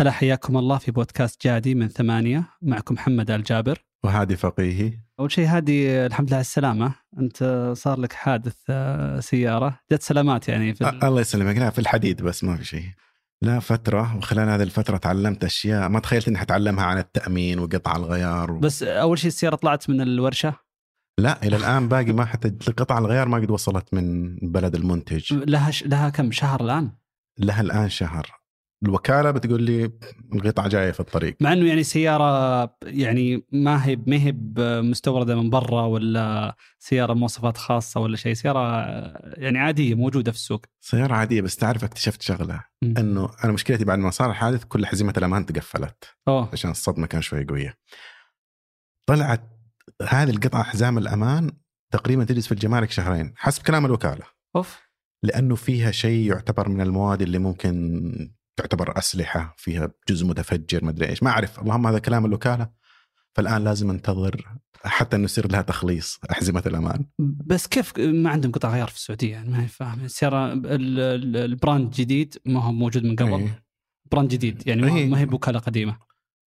هلا حياكم الله في بودكاست جادي من ثمانية. معكم محمد الجابر. وهادي فقيهي. أول شيء هادي الحمد لله على السلامة. أنت صار لك حادث آه، سيارة. جت سلامات يعني في ال... الله يسلمك. لا في الحديد بس ما في شيء. لا فترة وخلال هذه الفترة تعلمت أشياء ما تخيلت إني حتعلمها عن التأمين وقطع الغيار و... بس أول شيء السيارة طلعت من الورشة؟ لا إلى الآن باقي ما حتى قطع الغيار ما قد وصلت من بلد المنتج. لها ش... لها كم؟ شهر الآن؟ لها الآن شهر. الوكالة بتقول لي القطعة جاية في الطريق. مع إنه يعني سيارة يعني ما هي ما هي مستورده من برا ولا سيارة مواصفات خاصة ولا شيء سيارة يعني عادية موجودة في السوق. سيارة عادية بس تعرف اكتشفت شغلة. مم. إنه أنا مشكلتي بعد ما صار الحادث كل حزمة الأمان تقفلت أوه. عشان الصدمة كان شوي قوية. طلعت هذه القطعة حزام الأمان تقريبا تجلس في الجمارك شهرين حسب كلام الوكالة. أوف. لأنه فيها شيء يعتبر من المواد اللي ممكن تعتبر أسلحة فيها جزء متفجر ما أدري إيش ما أعرف اللهم هذا كلام الوكالة فالآن لازم أنتظر حتى إنه يصير لها تخليص أحزمة الأمان بس كيف ما عندهم قطع غيار في السعودية يعني ما هي فاهم السياره ال- ال- ال brand جديد ما هو موجود من قبل إيه. brand جديد يعني ما- إيه. ما هي بوكالة قديمة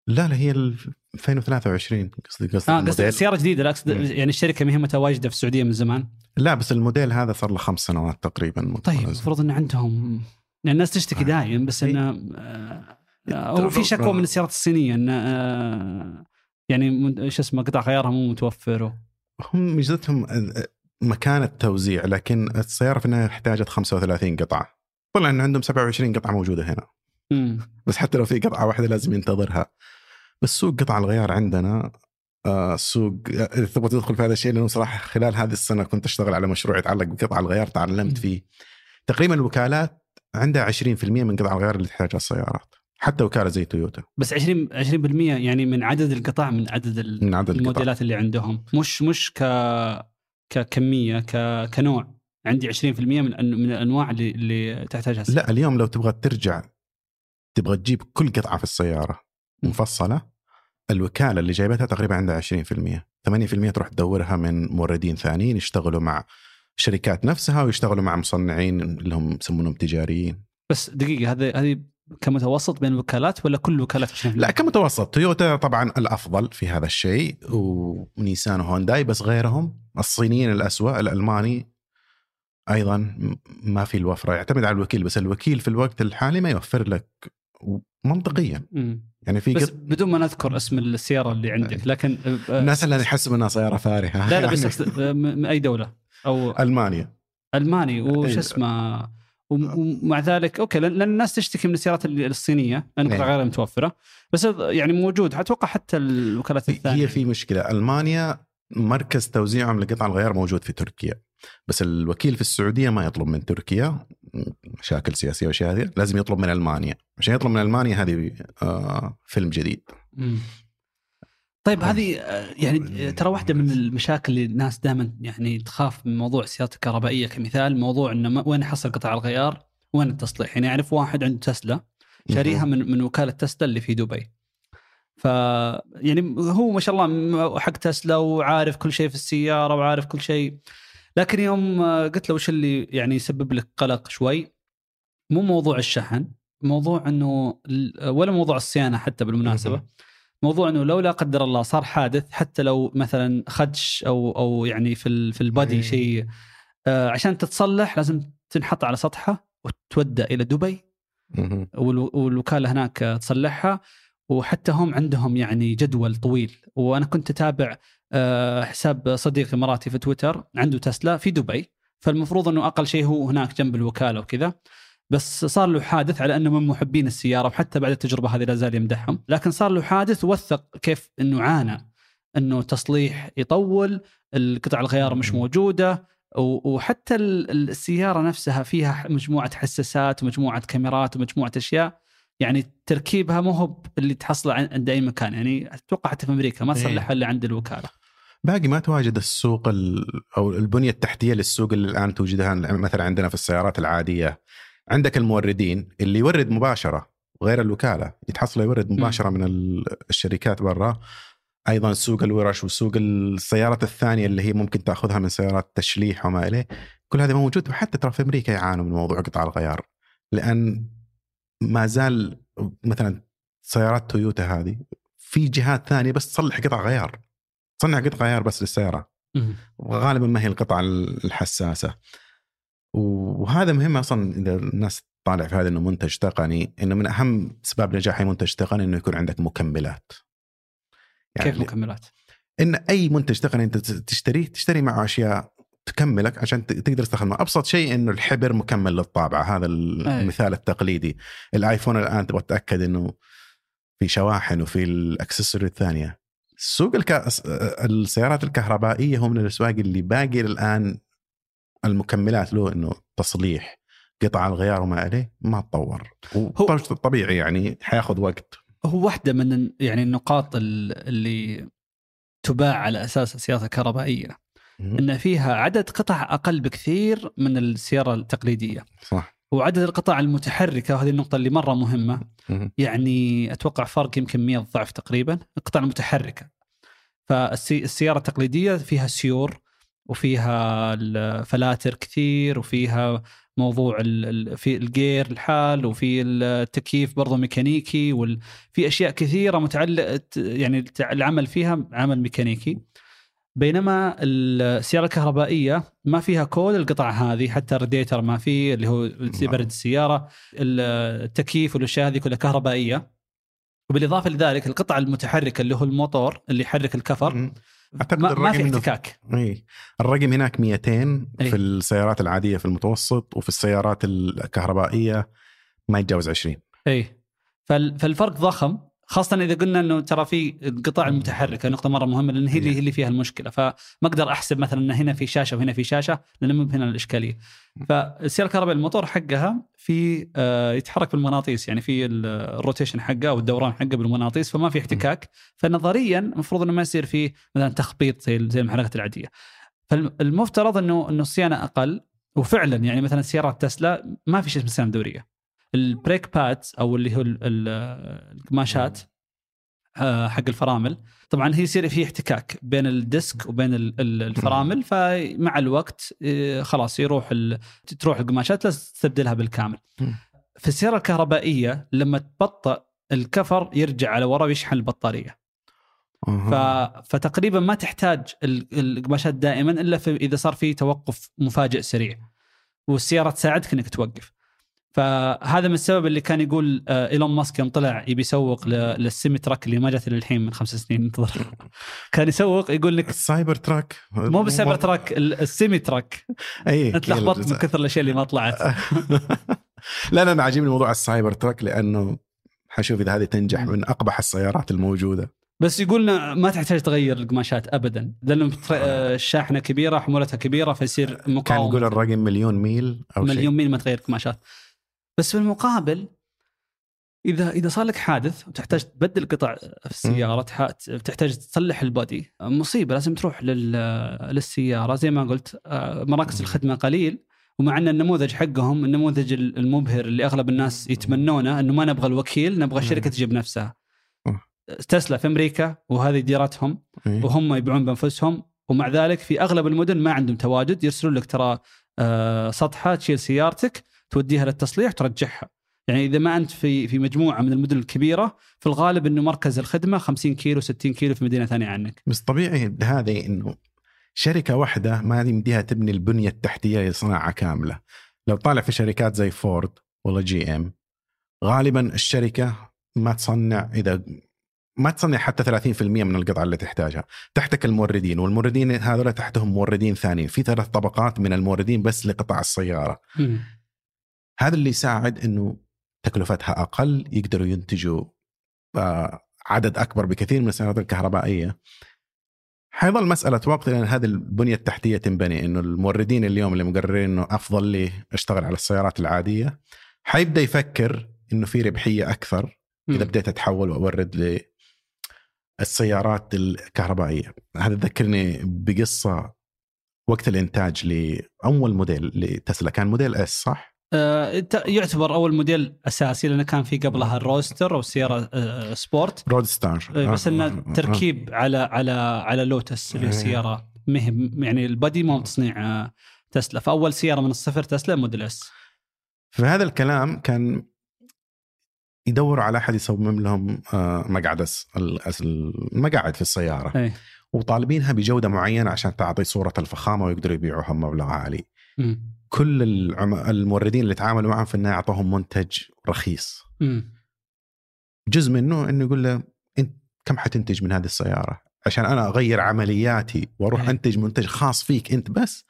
لا لا هي ال 2023 قصدي قصدي آه قصدي سيارة جديدة لا أقصد مم. يعني الشركة ما هي متواجدة في السعودية من زمان لا بس الموديل هذا صار له خمس سنوات تقريبا طيب. المفروض إن عندهم يعني الناس تشتكي آه. دائما بس. إنه آه، هو في شكوى آه. من السيارات الصينية إنه آه، يعني شو اسمه قطع غيارها مو متوفر هم ميزتهم مكان التوزيع لكن السيارة في النهاية احتاجت 35 قطعة طلع ان عندهم 27 قطعة موجودة هنا مم. بس حتى لو في قطعة واحدة لازم ينتظرها بس سوق قطع الغيار عندنا آه سوق إذا تبغى تدخل في هذا الشيء لأنه صراحة خلال هذه السنة كنت أشتغل على مشروع يتعلق بقطع الغيار تعلمت. فيه تقريبا الوكالات عندها 20% من قطع الغيار اللي تحتاجها السيارات حتى وكاله زي تويوتا بس 20 20% يعني من عدد القطع من عدد ال- من عدد القطع الموديلات اللي عندهم مش مش ك ككمية ك... كنوع عندي 20% من من الأنواع اللي اللي تحتاجها السيارة. لا اليوم لو تبغى ترجع تبغى تجيب كل قطعة في السيارة. مفصلة الوكالة اللي جايبتها تقريبا عندها 20% 8% تروح تدورها من موردين ثانيين يشتغلوا مع شركات نفسها ويشتغلوا مع مصنعين اللي هم يسمونهم تجاريين. بس دقيقة هذه هذه كمتوسط بين الوكالات ولا كل الوكالات 20%؟ لا كمتوسط. تويوتا طبعا الأفضل في هذا الشيء ونيسان وهونداي بس غيرهم الصينيين الأسوأ الألماني أيضا ما في الوفرة. يعتمد على الوكيل بس الوكيل في الوقت الحالي ما يوفر لك منطقيا. يعني في بس قط... بدون ما نذكر اسم السيارة اللي عندك لكن آه، الناس اللي يحسب إنها سيارة فارهه لا لا بس آه، من أي دولة. أو ألمانيا. ألماني وش إيه. اسمه؟ وم- ومع ذلك أوكي لأن الناس تشتكي من السيارات ال- الصينية لأن إيه. غير متوفرة. بس يعني موجود أتوقع حتى الوكالات الثانية. هي في مشكلة. ألمانيا مركز توزيعهم لقطع الغيار موجود في تركيا. بس الوكيل في السعودية ما يطلب من تركيا. مشاكل سياسية وأشياء هذه. لازم يطلب من ألمانيا. عشان يطلب من ألمانيا هذه آه فيلم جديد. طيب هذه آه، يعني آه، ترى واحدة من المشاكل اللي الناس دائما يعني تخاف من موضوع السيارات الكهربائية كمثال موضوع إنه وين احصل قطع الغيار؟ وين التصليح؟ يعني اعرف واحد عنده تسلا شاريها من من وكالة تسلا اللي في دبي. ف يعني هو ما شاء الله حق تسلا وعارف كل شيء في السيارة وعارف كل شيء. لكن يوم آه، قلت له وش اللي يعني يسبب لك قلق شوي؟ مو موضوع الشحن موضوع إنه ولا موضوع الصيانة حتى بالمناسبة. موضوع إنه لو لا قدر الله صار حادث حتى لو مثلا خدش أو أو يعني في في البادي إيه. شيء آه عشان تتصلح لازم تنحط على سطحه وتودى إلى دبي والوكالة هناك تصلحها وحتى هم عندهم يعني جدول طويل. وأنا كنت أتابع آه، حساب صديق إماراتي في تويتر عنده تسلا في دبي فالمفروض إنه أقل شيء هو هناك جنب الوكالة وكذا. بس صار له حادث على أنه من محبين السيارة وحتى بعد التجربة هذه لا زال يمدحهم. لكن صار له حادث ووثق كيف إنه عانى إنه تصليح يطول القطع الغيار مش. موجودة وحتى ال- السيارة نفسها فيها مجموعة حساسات ومجموعة كاميرات ومجموعة أشياء. يعني تركيبها مو هو اللي تحصله عن- عند أي مكان. يعني أتوقع حتى في أمريكا ما إيه. تصلحها الا عند الوكالة. باقي ما تواجد السوق ال- أو البنية التحتية للسوق اللي الآن توجدها مثلا عندنا في السيارات العادية. عندك الموردين اللي يورد مباشرة غير الوكالة يتحصل يورد مباشرة من ال- الشركات برا. أيضا سوق الورش وسوق السيارات الثانية اللي هي ممكن تأخذها من سيارات تشليح وما إليه. كل هذا موجود وحتى ترى في أمريكا يعانوا من موضوع قطع الغيار. لأن ما زال مثلا سيارات تويوتا هذه في جهات ثانية بس تصلح قطع غيار. تصنع قطع غيار بس للسيارة. مم. وغالبا ما هي القطع الحساسة. وهذا مهم أصلا إذا الناس طالع في هذا إنه منتج تقني إنه من أهم اسباب نجاح اي منتج تقني إنه يكون عندك مكملات. كيف مكملات؟ إن أي منتج تقني أنت تشتريه تشتري معه أشياء تكملك عشان تقدر تستخدمه. أبسط شيء إنه الحبر مكمل للطابعة هذا المثال التقليدي. الآيفون الآن تبغى تتأكد إنه في شواحن وفي الأكسسوري الثانية. سوق الك... السيارات الكهربائية هو من الأسواق اللي باقي الان المكملات له إنه تصليح قطع الغيار وما عليه ما تطور. هو- طبيعي يعني حياخذ وقت. هو واحدة من يعني النقاط ال- اللي تباع على أساس السيارات الكهربائية إن فيها عدد قطع أقل بكثير من السيارة التقليدية. صح. وعدد القطع المتحركة وهذه النقطة اللي مرة مهمة مهم. يعني أتوقع فرق يمكن 100 ضعف تقريبا القطع المتحركة. فالسياره التقليدية فيها سيور وفيها الفلاتر كثير وفيها موضوع في ال gear الحال وفي التكييف برضه ميكانيكي وال... في أشياء كثيرة متعلقة يعني العمل فيها عمل ميكانيكي. بينما السيارة الكهربائية ما فيها كل القطع هذه حتى الراديتر ما فيه اللي هو برد السيارة. التكييف والأشياء هذه كلها كهربائية. وبالإضافة لذلك القطع المتحركة اللي هو الموتور اللي يحرك الكفر. أعتقد ما, ما الرقم في إنه- احتكاك. إي. الرقم هناك 200 إي. في السيارات العادية في المتوسط وفي السيارات الكهربائية ما يتجاوز 20 إي. فال- فالفرق ضخم. خاصة إذا قلنا أنه ترى في القطع المتحركة نقطة مرة مهمة لأن هي اللي اللي فيها المشكلة. فما أقدر أحسب مثلا أن هنا في شاشة وهنا في شاشة لأن مو هنا الإشكالية. فالسيارة الكهربائية الموتور حقها في آه، يتحرك بالمغناطيس يعني في ال- ال rotation حقه أو الدوران حقه بالمغناطيس فما في احتكاك. فنظريا المفروض أنه ما يصير فيه مثلا تخبيط زي زي المحركات العادية. فالمفترض أنه أنه الصيانة أقل. وفعلا يعني مثلا سيارات تسلا ما في شيء اسمه صيانة دورية. ال brake pads أو اللي هو ال- ال- القماشات آه، حق الفرامل. طبعا هي يصير في احتكاك بين ال disc وبين ال- الفرامل فمع الوقت آه، خلاص يروح تروح القماشات لازم تستبدلها بالكامل. مم. في السيارة الكهربائية لما تبطأ الكفر يرجع على ورا ويشحن البطارية. ف... فتقريبا ما تحتاج ال- القماشات دائما إلا في إذا صار في توقف مفاجئ سريع. والسيارة تساعدك إنك توقف. فهذا من السبب اللي كان يقول آه، إيلون ماسك يوم طلع يبي يسوق لل semi truck اللي ما جت للحين من خمس سنين. انتظر. كان يسوق يقول لك ال Cybertruck. مو بال Cybertruck ال- semi truck. اي أنت لخبطت من كثر الأشياء اللي ما طلعت. لا لا أنا عاجبني موضوع ال Cybertruck لأنه حشوف إذا هذه تنجح. من أقبح السيارات الموجودة. بس يقولنا ما تحتاج تغير القماشات ابدا لأنه بتر- آه، الشاحنه كبيرة حمولتها كبيرة فيصير كان مقاومة. يقول الرقم مليون ميل أو مليون شيء. ميل ما تغير قماشات. بس في المقابل إذا إذا صار لك حادث وتحتاج تبدل قطع في السياره تح- تحتاج تصلح البودي مصيبة لازم تروح لل للسيارة. زي ما قلت آه، مراكز الخدمة قليل ومع أن النموذج حقهم النموذج المبهر اللي أغلب الناس يتمنونه إنه ما نبغى الوكيل نبغى الشركة تجيب نفسها. تسلا في أمريكا وهذه ديرتهم. وهم يبيعون بأنفسهم ومع ذلك في أغلب المدن ما عندهم تواجد يرسلون لك ترى آه، سطحة تشيل سيارتك توديها للتصليح ترجعها يعني إذا ما أنت في في مجموعة من المدن الكبيرة في الغالب إنه مركز الخدمة 50 كيلو 60 كيلو في مدينة ثانية عنك. بس طبيعي هذه إنه شركة واحدة ما يمديها تبني البنية التحتية لصناعة كاملة. لو طالع في شركات زي فورد ولا جي إم غالبا الشركة ما تصنع إذا ما تصنع حتى 30% من القطع اللي تحتاجها. تحتك الموردين والموردين هذول تحتهم موردين ثانيين. في ثلاث طبقات من الموردين بس لقطع السيارة. هذا اللي يساعد إنه تكلفتها أقل يقدروا ينتجوا آه، عدد أكبر بكثير من السيارات الكهربائية. حيظل مسألة وقت لأن هذه البنية التحتية تنبني إنه الموردين اليوم اللي مقررين إنه أفضل لي أشتغل على السيارات العادية حيبدأ يفكر إنه في ربحية أكثر إذا بديت أتحول وأورد للسيارات الكهربائية. هذا ذكرني بقصة وقت الإنتاج لأول موديل لتسلا. كان Model S صح؟ آه، يعتبر أول موديل أساسي لأنه كان في قبلها ال Roadster أو سيارة آه، sport. Roadster. آه، بس إنه تركيب على على على لوتس اللي هي إيه. سيارة مهم يعني ال body مو تصنيع آه، تسلا. فأول سيارة من الصفر تسلا موديل إس. فهذا الكلام كان يدوروا على أحد يصمم لهم آه، مقعد المقاعد في السيارة. اي وطالبينها بجودة معينة عشان تعطي صورة الفخامة ويقدروا يبيعوها بمبلغ عالي. مم. كل العم... الموردين اللي تعاملوا معهم في النهاية اعطوهم منتج رخيص. مم. جزء منه إنه يقول له إنت كم حتنتج من هذه السيارة؟ عشان أنا أغير عملياتي وأروح إيه. أنتج منتج خاص فيك أنت بس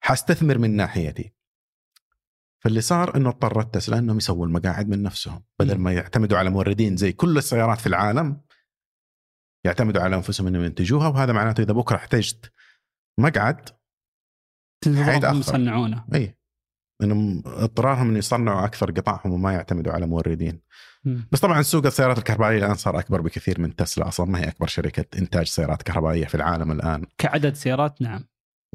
حستثمر من ناحيتي. فاللي صار إنه اضطرت تسلا إنهم يسووا المقاعد من نفسهم بدل. ما يعتمدوا على موردين زي كل السيارات في العالم يعتمدوا على أنفسهم إنهم ينتجوها وهذا معناته إذا بكرة احتجت مقعد حيتأخر. يصنعونه. إي. إنهم اضطرارهم ان يصنعوا أكثر قطعهم وما يعتمدوا على موردين. مم. بس طبعا سوق السيارات الكهربائية الآن صار أكبر بكثير من تسلا أصلا. ما هي أكبر شركة إنتاج سيارات كهربائية في العالم الآن. كعدد سيارات؟ نعم.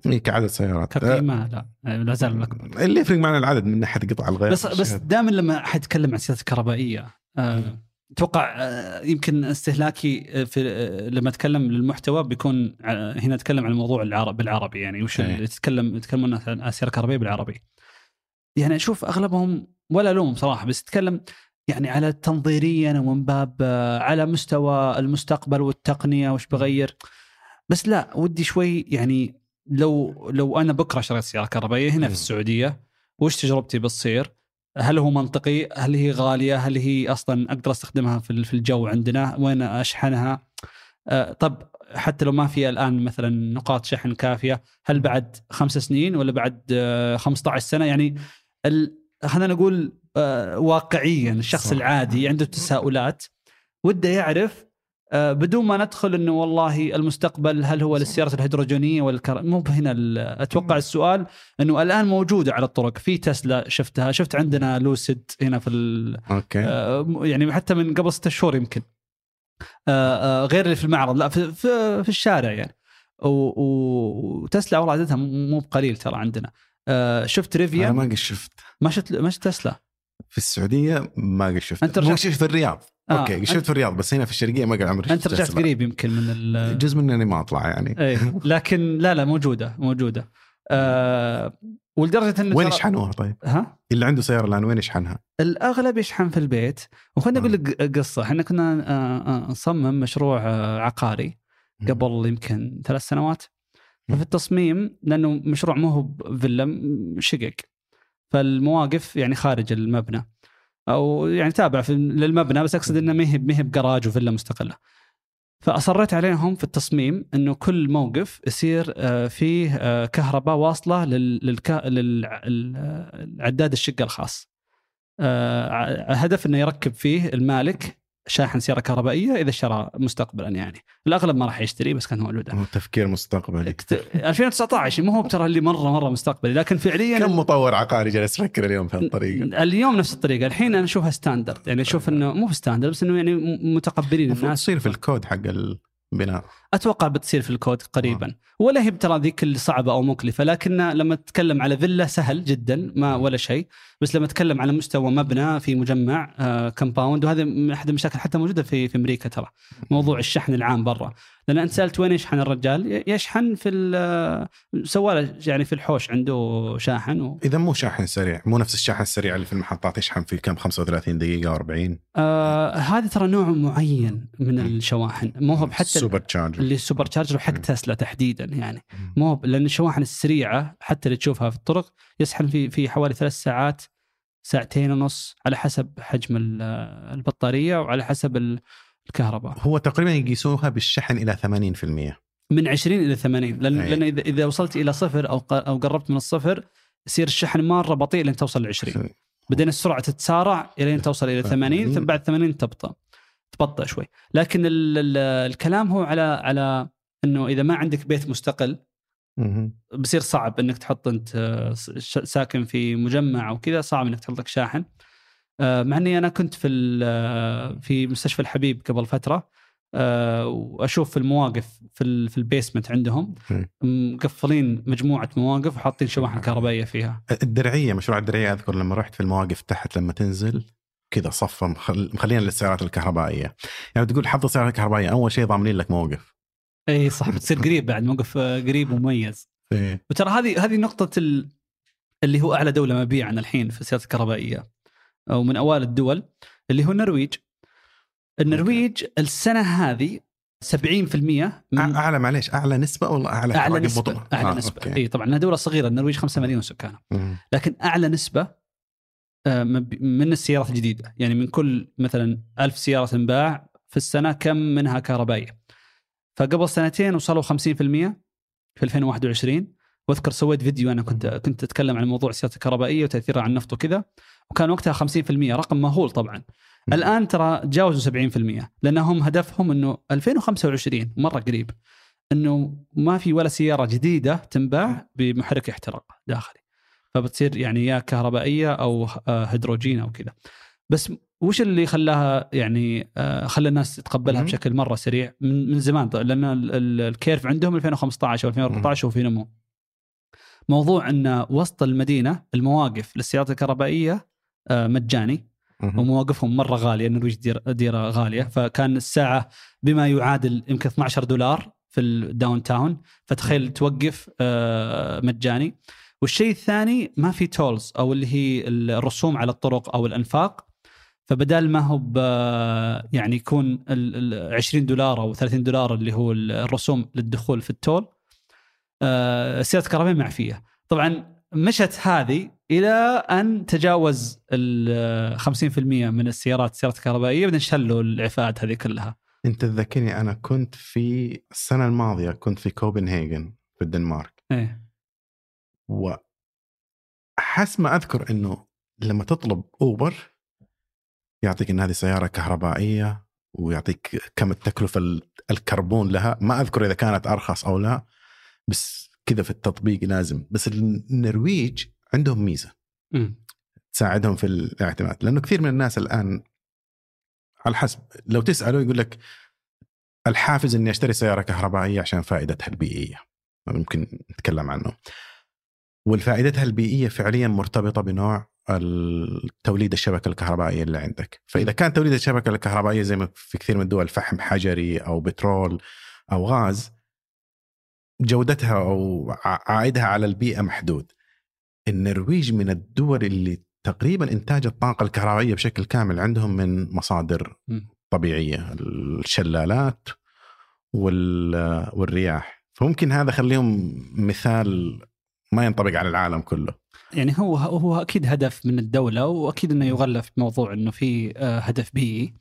إيه كعدد سيارات. كقيمة؟ لا. لا زال الأكبر. اللي يفرق معنا العدد من ناحيه قطع الغيار بس بس دائما لما أحد يتكلم عن السيارات الكهربائيه آه، أتوقع آه، يمكن استهلاكي آه، في آه، لما أتكلم للمحتوى بيكون هنا أتكلم عن الموضوع العرب بالعربي يعني وش. اللي تتكلم يتكلمون عن السياره الكهربائية بالعربي. يعني أشوف أغلبهم ولا الوم صراحة بس يتكلم يعني على تنظيريا ومن باب على مستوى المستقبل والتقنية وش بغير بس لا ودي شوي يعني لو لو أنا بكرة شريت سيارة كهربائية هنا في. السعودية وش تجربتي بتصير؟ هل هو منطقي؟ هل هي غالية؟ هل هي أصلا أقدر أستخدمها في ال- في الجو عندنا؟ وين أشحنها؟ آه، طب حتى لو ما في الآن مثلا نقاط شحن كافية، هل بعد خمس سنين ولا بعد آه، 15 سنة؟ يعني ال- خلينا نقول آه، واقعيا الشخص صح. العادي عنده تساؤلات وده يعرف آه، بدون ما ندخل إنه والله المستقبل هل هو للسيارات الهيدروجينية ولا الكر... مو هنا أتوقع السؤال إنه الآن موجودة على الطرق. في تسلا شفتها شفت عندنا لوسيد هنا في ال... أوكي. آه، يعني حتى من قبل ستة شهور يمكن. آه، آه، غير اللي في المعرض. لا في, في, في الشارع يعني. وتسلا والله عددها مو بقليل ترى عندنا. آه، شفت أنا ريفيا ما قد شفت. ما شفت ما شفت تسلا؟ في السعودية ما قد شفت. مو رجعت- شفت في الرياض. آه، أوكي شفت في الرياض بس هنا في الشرقية ما قد عمري أنت رجعت. قريب يمكن من ال... جزء مني أني ما أطلع يعني. إيه لكن لا لا موجودة موجودة. آه ولدرجة انه وين يشحنوها طيب؟ ها؟ اللي عنده سيارة الآن وين يشحنها؟ الأغلب يشحن في البيت. وخلنا آه. أقول لك قصة. إحنا كنا آه، آه، نصمم مشروع آه، عقاري قبل يمكن ثلاث سنوات. ففي التصميم لأنه مشروع مو هو فيلا شقق. فالمواقف يعني خارج المبنى. أو يعني تابع في للمبنى بس أقصد إنه ما هي ما هي بجراج وفيلا مستقلة. فأصريت عليهم في التصميم إنه كل موقف يصير آه، فيه آه، كهرباء واصلة للعداد الشقة الخاص. آه، هدف إنه يركب فيه المالك شاحن سيارة كهربائية إذا اشترى مستقبلا يعني. الأغلب ما راح يشتري بس كانت موجودة. هو تفكير مستقبلي. اكت- 2019 مو هو ترى اللي مرة مرة مستقبلي لكن فعليا كم مطور عقاري جالس يفكر اليوم في هالطريقة؟ اليوم نفس الطريقة. الحين أنا أشوفها standard يعني أشوف إنه مو standard بس إنه يعني متقبلين الناس. تصير في الكود حق البناء أتوقع بتصير في الكود قريبا. ولا هي ترى ذيك اللي صعبة أو مكلفة لكن لما تتكلم على فيلا سهل جدا ما ولا شيء. بس لما تتكلم على مستوى مبنى في مجمع آه compound وهذا من أحد المشاكل حتى موجودة في في أمريكا ترى. موضوع الشحن العام برا. لأن أنت سألت وين يشحن الرجال يشحن في ال- سواله يعني في الحوش عنده شاحن و... إذا مو شاحن سريع مو نفس الشاحن السريع اللي في المحطات يشحن في كم 35 دقيقة و40 آه هذا ترى نوع معين من الشواحن. مو هو حتى supercharger. اللي ال supercharger حق. تسلا تحديدا يعني. مو هو- لأن الشواحن السريعة حتى اللي تشوفها في الطرق يسحن في في حوالي ثلاث ساعات ساعتين ونص على حسب حجم ال- البطارية وعلى حسب ال- الكهرباء. هو تقريبا يقيسوها بالشحن إلى 80% من 20 إلى 80 لأن أي. لأن اذا إذا وصلت إلى صفر أو أو قربت من الصفر يصير الشحن مره بطيء لين توصل ل 20 بعدين السرعة تتسارع إلين توصل إلى 80 ثم بعد 80 تبطأ. تبطأ شوي. لكن ال ال الكلام هو على على إنه إذا ما عندك بيت مستقل. بصير صعب إنك تحط أنت آه، ساكن في مجمع أو كذا صعب إنك تحط لك شاحن. مع إني أنا كنت في آه، في مستشفى الحبيب قبل فترة آه، وأشوف في المواقف في في البيسمنت عندهم. مقفلين مجموعة مواقف وحاطين شواحن كهربائية فيها. الدرعية مشروع الدرعية أذكر لما رحت في المواقف تحت لما تنزل كذا مخل... مخلينا للسيارات الكهربائية. يعني تقول حط السياره الكهربائية أول شيء ضامنين لك موقف. إي صح بتصير قريب بعد موقف آه، قريب ومميز. وترى هذه هذه نقطة ال... اللي هو أعلى دولة مبيعا الحين في السيارات الكهربائية. أو من أوائل الدول اللي هو النرويج. النرويج السنة هذه 70% من أعلى معليش أعلى نسبة ولا أعلى أعلى نسبة؟ أعلى آه، نسبة. أوكي. إي طبعا إنها دولة صغيرة النرويج 5 مليون سكان مم. لكن أعلى نسبة آه، من السيارات الجديدة. يعني من كل مثلا ألف سيارة تنباع في السنة كم منها كهربائية. فقبل سنتين وصلوا 50% في 2021 وأذكر سويت فيديو أنا كنت كنت أتكلم عن موضوع السيارات الكهربائية وتأثيرها على النفط وكذا. وكان وقتها 50% رقم مهول طبعا. الآن ترى تجاوزوا 70% لأنهم هدفهم إنه 2025 مرة قريب إنه ما في ولا سيارة جديدة تنباع بمحرك احتراق داخلي. فبتصير يعني يا كهربائية أو آه، هيدروجين أو كذا. بس وش اللي خلاها يعني آه، خلى الناس تتقبلها. بشكل مرة سريع؟ من زمان طيب، لأن ال- ال- curve عندهم 2015 أو 2014 وفي نمو. موضوع إن وسط المدينة المواقف للسيارات الكهربائية مجاني. مم. ومواقفهم مرة غالية النرويج ديرة غالية. فكان الساعة بما يعادل يمكن 12 دولار في ال downtown فتخيل توقف آه، مجاني. والشيء الثاني ما في تولز أو اللي هي الرسوم على الطرق أو الأنفاق. فبدال ما هو يعني يكون ال ال 20 دولار أو 30 دولار اللي هو الرسوم للدخول في التول آه، السيارات الكهربائيه معفية. طبعا مشت هذه إلى أن تجاوز ال 50% من السيارات السيارات الكهربائية بعدين شلوا الإعفاءات هذه كلها. أنت تذكرني أنا كنت في السنة الماضية كنت في كوبنهاجن في الدنمارك. إيه. وحس ما أذكر إنه لما تطلب أوبر يعطيك إن هذه سيارة كهربائية ويعطيك كم التكلفة ال- الكربون لها. ما أذكر إذا كانت أرخص أو لا بس كذا في التطبيق لازم بس النرويج عندهم ميزة. تساعدهم في الاعتماد لأنه كثير من الناس الآن على حسب لو تسأله يقول لك الحافز إني أشتري سيارة كهربائية عشان فائدتها البيئية. ممكن نتكلم عنه. والفائدتها البيئية فعليا مرتبطة بنوع توليد الشبكة الكهربائية اللي عندك. فإذا كان توليد الشبكة الكهربائية زي ما في كثير من الدول فحم حجري أو بترول أو غاز جودتها أو عائدها على البيئة محدود النرويج من الدول اللي تقريبا إنتاج الطاقة الكهربائية بشكل كامل عندهم من مصادر. طبيعية الشلالات وال- والرياح فممكن هذا خليهم مثال ما ينطبق على العالم كله. يعني هو هو أكيد هدف من الدولة وأكيد إنه يغلف بموضوع إنه في آه، هدف بيئي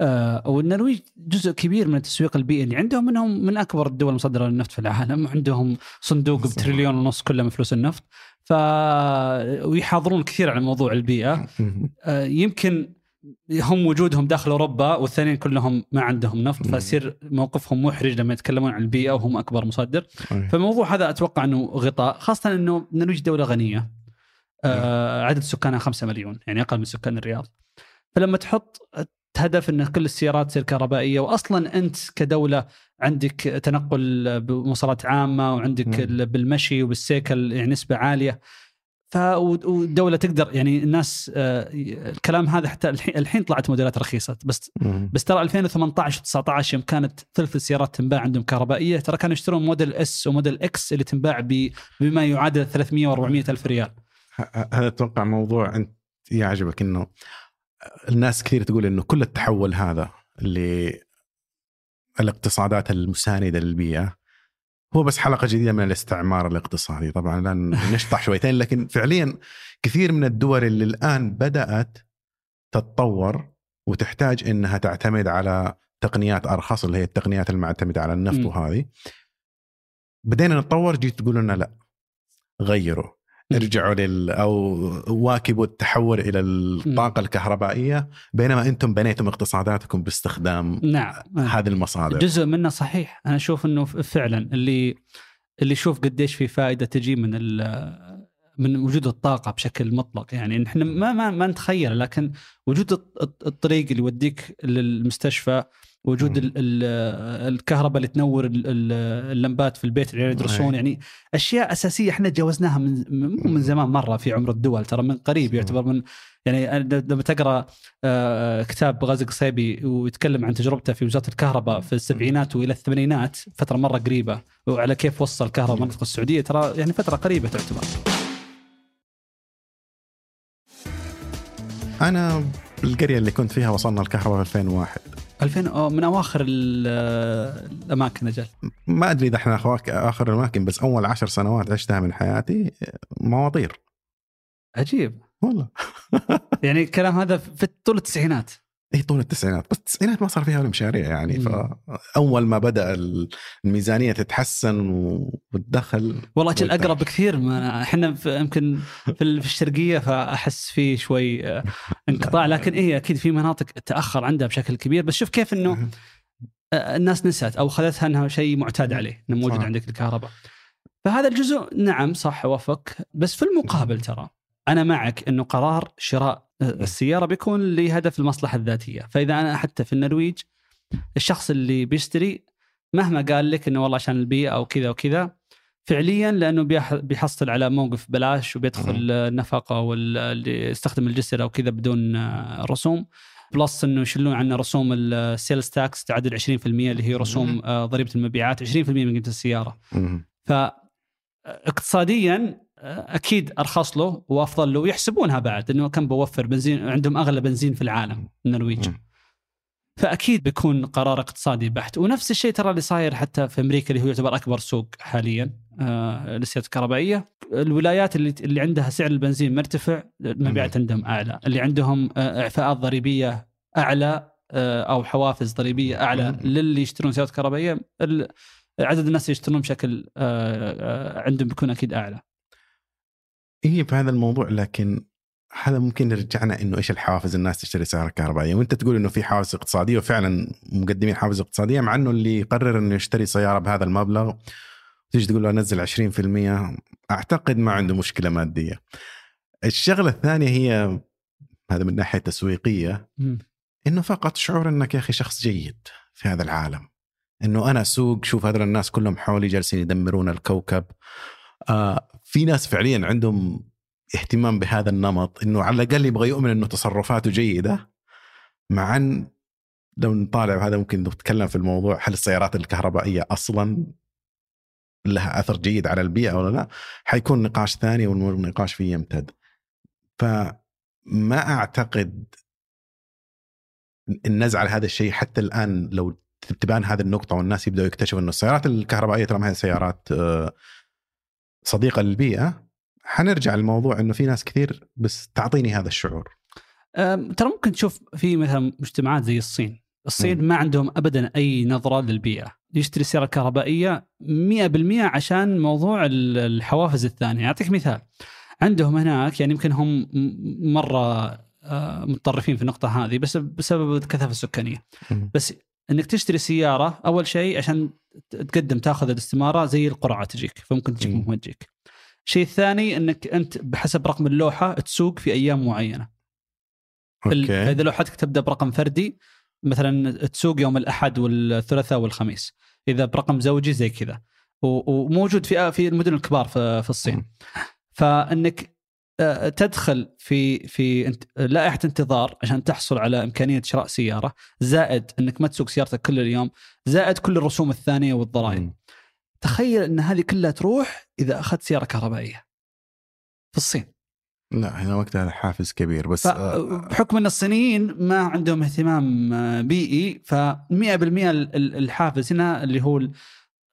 آه، والنرويج جزء كبير من التسويق البيئي اللي عندهم إنهم من أكبر الدول المصدرة للنفط في العالم وعندهم صندوق. بتريليون ونص كله من فلوس النفط ف ويحاضرون كثير عن موضوع البيئه آه، يمكن هم وجودهم داخل أوروبا والثانيين كلهم ما عندهم نفط. فيصير موقفهم محرج لما يتكلمون عن البيئة وهم أكبر مصدر. فالموضوع هذا أتوقع إنه غطاء خاصة إنه النرويج دولة غنية آه عدد سكانها 5 مليون يعني أقل من سكان الرياض فلما تحط هدف إن كل السيارات تصير كهربائية واصلا أنت كدولة عندك تنقل بمواصلات عامة وعندك مم. ال- بالمشي وبالسيكل يعني نسبة عالية ف تقدر يعني الناس آه، الكلام هذا حتى الحين الحين طلعت موديلات رخيصة بس. بس ترى 2018 و19 يوم كانت ثلث السيارات تنباع عندهم كهربائية ترى كانوا يشترون Model S و Model X اللي تنباع بما يعادل 300 و400 ألف ريال هذا أتوقع موضوع أنت يعجبك إنه الناس كثير تقول إنه كل التحول هذا للاقتصادات المساندة للبيئة هو بس حلقة جديدة من الاستعمار الاقتصادي طبعا لن نشطح شويتين لكن فعليا كثير من الدول اللي الآن بدأت تتطور وتحتاج إنها تعتمد على تقنيات أرخص اللي هي التقنيات المعتمدة على النفط م. وهذه بدينا نتطور جيت تقول لنا لا غيروا. ارجعوا لل أو واكبوا التحول إلى الطاقة الكهربائية بينما أنتم بنيتم اقتصاداتكم باستخدام نعم هذه المصادر. جزء منه صحيح. أنا أشوف إنه فعلا اللي اللي يشوف قديش في فائدة تجي من ال- من وجود الطاقة بشكل مطلق. يعني إحنا ما ما ما نتخيل لكن وجود الط- الط- الطريق اللي يوديك للمستشفى وجود. ال- ال- الكهرباء اللي تنور ال- ال- اللمبات في البيت اللي يدرسون. يعني أشياء أساسية إحنا تجاوزناها من من زمان مرة في عمر الدول ترى من قريب يعتبر من يعني لما تقرأ آه، كتاب غازي قصيبي ويتكلم عن تجربته في وزارة الكهرباء في السبعينات وإلى الثمانينات فترة مرة قريبة وعلى كيف وصل كهرباء المنطقة السعودية ترى يعني فترة قريبة تعتبر. أنا القرية اللي كنت فيها وصلنا الكهرباء في 2001 2000 أو من أواخر ال- الأماكن أجل. ما أدري إذا إحنا آخر الأماكن بس أول عشر سنوات عشتها من حياتي مواطير. عجيب. والله. يعني الكلام هذا في طول التسعينات. اي طول التسعينات. بس التسعينات ما صار فيها ولا مشاريع يعني مم. فأول ما بدأ الميزانية تتحسن وتدخل والله والتعب. أقرب كثير ما إحنا في- يمكن في في الشرقية فأحس في شوي آه، انقطاع. لكن إيه أكيد في مناطق تأخر عندها بشكل كبير. بس شوف كيف إنه آه، الناس نسيت أو خذتها إنها شيء معتاد عليه إنه موجود صح. عندك الكهرباء. فهذا الجزء نعم صح اوافق بس في المقابل ترى أنا معك إنه قرار شراء آه، السيارة بيكون لهدف المصلحة الذاتية. فإذا أنا حتى في النرويج الشخص اللي بيشتري مهما قال لك إنه والله عشان البيئة أو كذا وكذا فعليا لأنه بيح- بيحصل على موقف بلاش وبيدخل النفق واللي يستخدم الجسر أو كذا بدون آه، رسوم. plus إنه يشيلون عنا رسوم ال sales tax تعادل 20% اللي هي رسوم آه، ضريبة المبيعات 20% من قيمة السيارة. مم. فاقتصاديا أكيد أرخص له وأفضل له ويحسبونها بعد إنه كم بوفر بنزين عندهم أغلى بنزين في العالم النرويج. فأكيد بيكون قرار اقتصادي بحت. ونفس الشيء ترى اللي صاير حتى في أمريكا اللي هو يعتبر أكبر سوق حاليا آه للسيارات الكهربائية. الولايات اللي اللي عندها سعر البنزين مرتفع المبيعات عندهم أعلى. اللي عندهم آه إعفاءات ضريبية أعلى آه أو حوافز ضريبية أعلى. للي يشترون سيارات كهربائية عدد الناس اللي يشترون بشكل عندهم بيكون أكيد أعلى. هي في هذا الموضوع لكن هذا ممكن يرجعنا إنه إيش الحوافز الناس تشتري سياره كهربائية وأنت تقول إنه في حوافز اقتصادية وفعلا مقدمين حوافز اقتصادية مع إنه اللي يقرر إنه يشتري سيارة بهذا المبلغ تيجي تقول له أنزل 20% أعتقد ما عنده مشكلة مادية. الشغلة الثانية هي هذا من ناحية تسويقية. إنه فقط شعور إنك يا أخي شخص جيد في هذا العالم إنه أنا سوق شوف هذول الناس كلهم حولي جالسين يدمرون الكوكب آه في ناس فعليا عندهم اهتمام بهذا النمط إنه على الأقل يبغى يؤمن إنه تصرفاته جيدة مع إن لو نطالع هذا ممكن نتكلم في الموضوع هل السيارات الكهربائية أصلا لها أثر جيد على البيئة ولا لا؟ حيكون نقاش ثاني والنقاش فيه يمتد. فما أعتقد النزعه على هذا الشيء حتى الآن لو تبان هذه النقطة والناس يبدأوا يكتشفوا إنه السيارات الكهربائية ترى ما هي سيارات آه، صديقه للبيئه حنرجع للموضوع إنه في ناس كثير بس تعطيني هذا الشعور. ترى ممكن تشوف في مثلا مجتمعات زي الصين. الصين مم. ما عندهم ابدا أي نظرة للبيئة. يشتري سيارة كهربائية 100% عشان موضوع ال- الحوافز الثانية. أعطيك مثال. عندهم هناك يعني يمكن هم مرة متطرفين في النقطة هذه بس بسبب الكثافة السكانية. مم. بس إنك تشتري سيارة أول شيء عشان تقدم تاخذ الاستمارة زي القرعة تجيك فممكن تجيك مم. ممكن ما تجيك. الشيء الثاني إنك أنت بحسب رقم اللوحة تسوق في أيام معينة. أوكي. فاذا لوحتك تبدأ برقم فردي مثلا تسوق يوم الأحد والثلاثاء والخميس. إذا برقم زوجي زي كذا. وموجود في في المدن الكبار في الصين. فإنك تدخل في في لائحة انتظار عشان تحصل على إمكانية شراء سيارة زائد إنك ما تسوق سيارتك كل اليوم زائد كل الرسوم الثانية والضرائب. تخيل إن هذه كلها تروح إذا أخذت سيارة كهربائية في الصين. لا هنا وقتها حافز كبير بس آه، فبحكم إن الصينيين ما عندهم اهتمام آه، بيئي ف 100% ال- ال- الحافز هنا اللي هو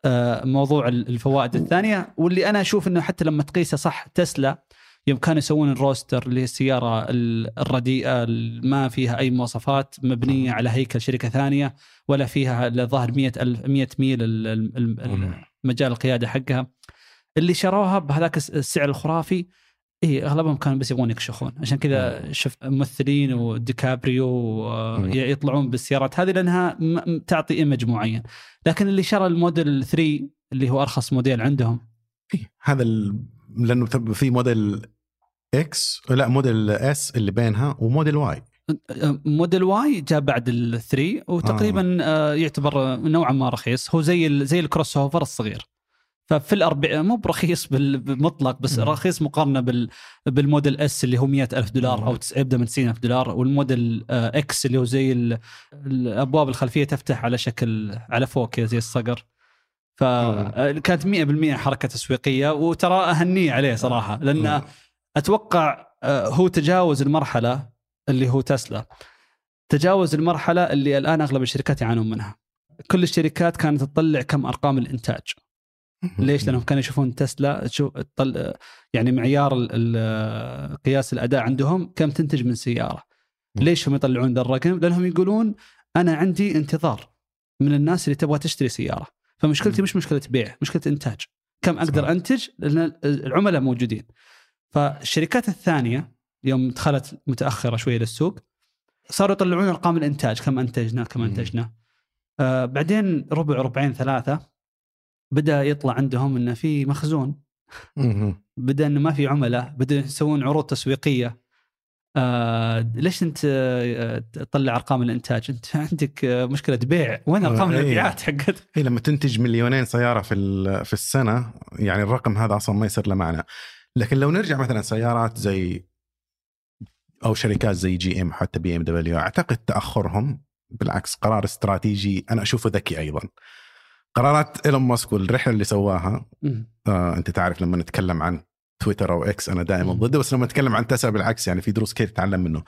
آه، موضوع ال- الفوائد الثانية. واللي أنا أشوف إنه حتى لما تقيسه صح تسلا يوم كانوا يسوون الروستر اللي هي السياره ال- الرديئه ما فيها أي مواصفات مبنية على هيكل شركة ثانية ولا فيها إلا ظاهر 100 الف 100 ميل. مجال القيادة حقها اللي شروها بهذاك الس- السعر الخرافي إي أغلبهم كانوا بس يبغون يكشخون عشان كذا شفت ممثلين وديكابريو آه،. يطلعون بالسيارات هذه لأنها تعطي image معين لكن اللي شرى الموديل 3 اللي هو أرخص موديل عندهم إيه، هذا. لأنه في Model X لا Model S اللي بينها و Model Y آه، Model Y جاء بعد ال 3 وتقريبا آه. يعتبر نوعا ما رخيص هو زي زي ال crossover الصغير ففي الأربع مو برخيص بال- بالمطلق بس مم. رخيص مقارنة بال بال Model S اللي هو 100 ألف دولار مم. أو يبدأ من 90 ألف دولار والموديل آه، X اللي هو زي ال- الأبواب الخلفية تفتح على شكل على فوق كذا زي الصقر فكانت 100% حركة تسويقية وترى أهنيه عليه صراحة لأن أتوقع آه، هو تجاوز المرحلة اللي هو تسلا تجاوز المرحلة اللي الآن أغلب الشركات يعانون منها كل الشركات كانت تطلع كم أرقام الإنتاج ليش؟ لأنهم كانوا يشوفون تسلا تشوف. يعني معيار قياس الأداء عندهم كم تنتج من سيارة. ليش هم يطلعون ذا الرقم؟ لأنهم يقولون أنا عندي انتظار من الناس اللي تبغى تشتري سيارة، فمشكلتي. مش مشكلة بيع، مشكلة إنتاج. كم. أقدر أنتج؟ لأن العملاء موجودين. فالشركات الثانية يوم دخلت متأخرة شوية للسوق صاروا يطلعون أرقام الإنتاج كم أنتجنا كم. أنتجنا. آه بعدين ربع ربعين ثلاثة بدأ يطلع عندهم إنه في مخزون. بدأ إنه ما في عملاء بدا يسوون عروض تسويقية آه ليش انت آه، تطلع أرقام الإنتاج؟ انت عندك آه، مشكلة بيع وين أرقام آه، إيه. المبيعات حقتك هي لما تنتج مليونين سيارة في في السنة يعني الرقم هذا أصلا ما يصير له معنى. لكن لو نرجع مثلا سيارات زي أو شركات زي جي إم حتى بي إم دبليو أعتقد تأخرهم بالعكس قرار استراتيجي أنا أشوفه ذكي أيضا. قرارات إيلون ماسك والرحلة اللي سواها. آه أنت تعرف لما نتكلم عن تويتر أو إكس أنا دائما. ضده بس لما نتكلم عن تسلا بالعكس يعني في دروس كثير تتعلم منه.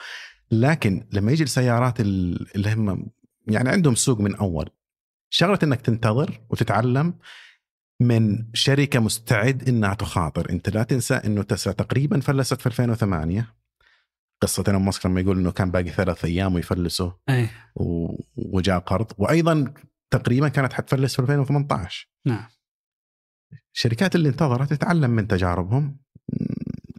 لكن لما يجي السيارات ال- اللي هم يعني عندهم سوق من أول شغلة إنك تنتظر وتتعلم من شركة مستعد إنها تخاطر. أنت لا تنسى إنه تسلا تقريبا فلست في 2008 قصة إيلون ماسك لما يقول إنه كان باقي ثلاث أيام ويفلسوا إيه. و- وجاء قرض. وأيضا تقريبا كانت حتفلس في 2018 نعم. الشركات اللي انتظرت تتعلم من تجاربهم.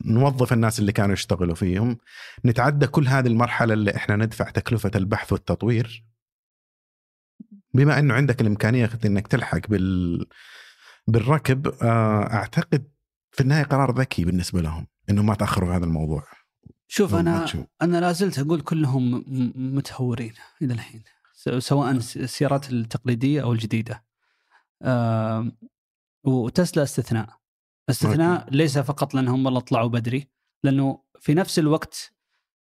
نوظف الناس اللي كانوا يشتغلوا فيهم نتعدى كل هذه المرحلة اللي إحنا ندفع تكلفة البحث والتطوير بما إنه عندك الإمكانية إنك تلحق بال بالركب آه، أعتقد في النهاية قرار ذكي بالنسبة لهم إنه ما تأخروا في هذا الموضوع شوف أنا تشوف. أنا لا زلت أقول كلهم متهورين إلى الحين سواء الس- السيارات التقليدية أو الجديدة. آه وتسلا استثناء. أستثناء ليس فقط لأنهم والله طلعوا بدري لأنه في نفس الوقت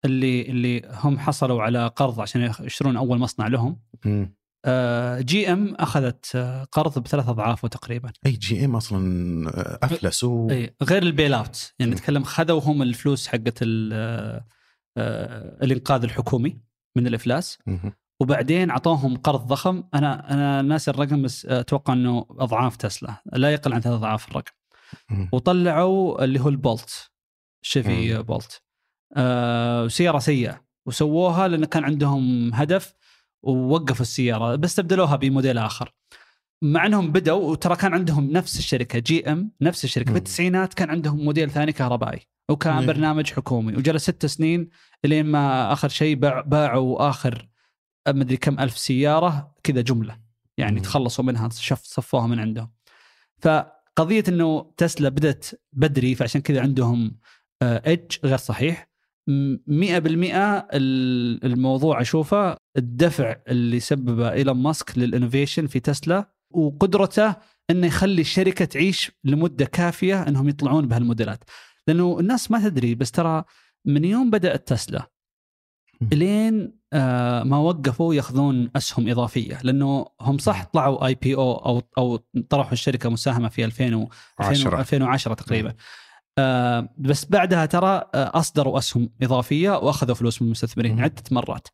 اللي اللي هم حصلوا على قرض عشان يشترون أول مصنع لهم مم. آه جي إم أخذت آه، قرض بثلاث أضعافه تقريبا. أي جي إم أصلا آه، افلسوا أي غير ال bailout يعني. نتكلم خذوا هم الفلوس حقت آه، آه، الإنقاذ الحكومي من الإفلاس مهم. وبعدين أعطوهم قرض ضخم أنا أنا ناسي الرقم بس أتوقع إنه أضعاف تسلا لا يقل عن ثلاث أضعاف الرقم. وطلعوا اللي هو البولت. شيفي. بولت. آه سيارة سيئة. وسووها لأن كان عندهم هدف ووقفوا السيارة بس استبدلوها بموديل آخر. مع إنهم بدوا وترى كان عندهم نفس الشركة جي إم نفس الشركة. في. التسعينات كان عندهم موديل ثاني كهربائي وكان مم. برنامج حكومي. وجلس ست سنين لين ما آخر شيء باع باعوا آخر مدري كم ألف سيارة كذا جملة. يعني مم. تخلصوا منها شف صفوها من عندهم. فقضيه إنه تسلا بدأت بدري فعشان كذا عندهم edge غير صحيح. م- 100% ال- الموضوع أشوفه الدفع اللي سببه إيلون ماسك لل innovation في تسلا وقدرته إنه يخلي الشركة تعيش لمدة كافية إنهم يطلعون بهالموديلات. لأنه الناس ما تدري بس ترى من يوم بدأت تسلا لين آه، ما وقفوا ياخذون أسهم إضافية لأنه هم صح طلعوا اي بي أو أو أو طرحوا الشركة مساهمة في 2000 و 10. 2010 تقريبا آه بس بعدها ترى آه أصدروا أسهم إضافية وأخذوا فلوس من المستثمرين. عدة مرات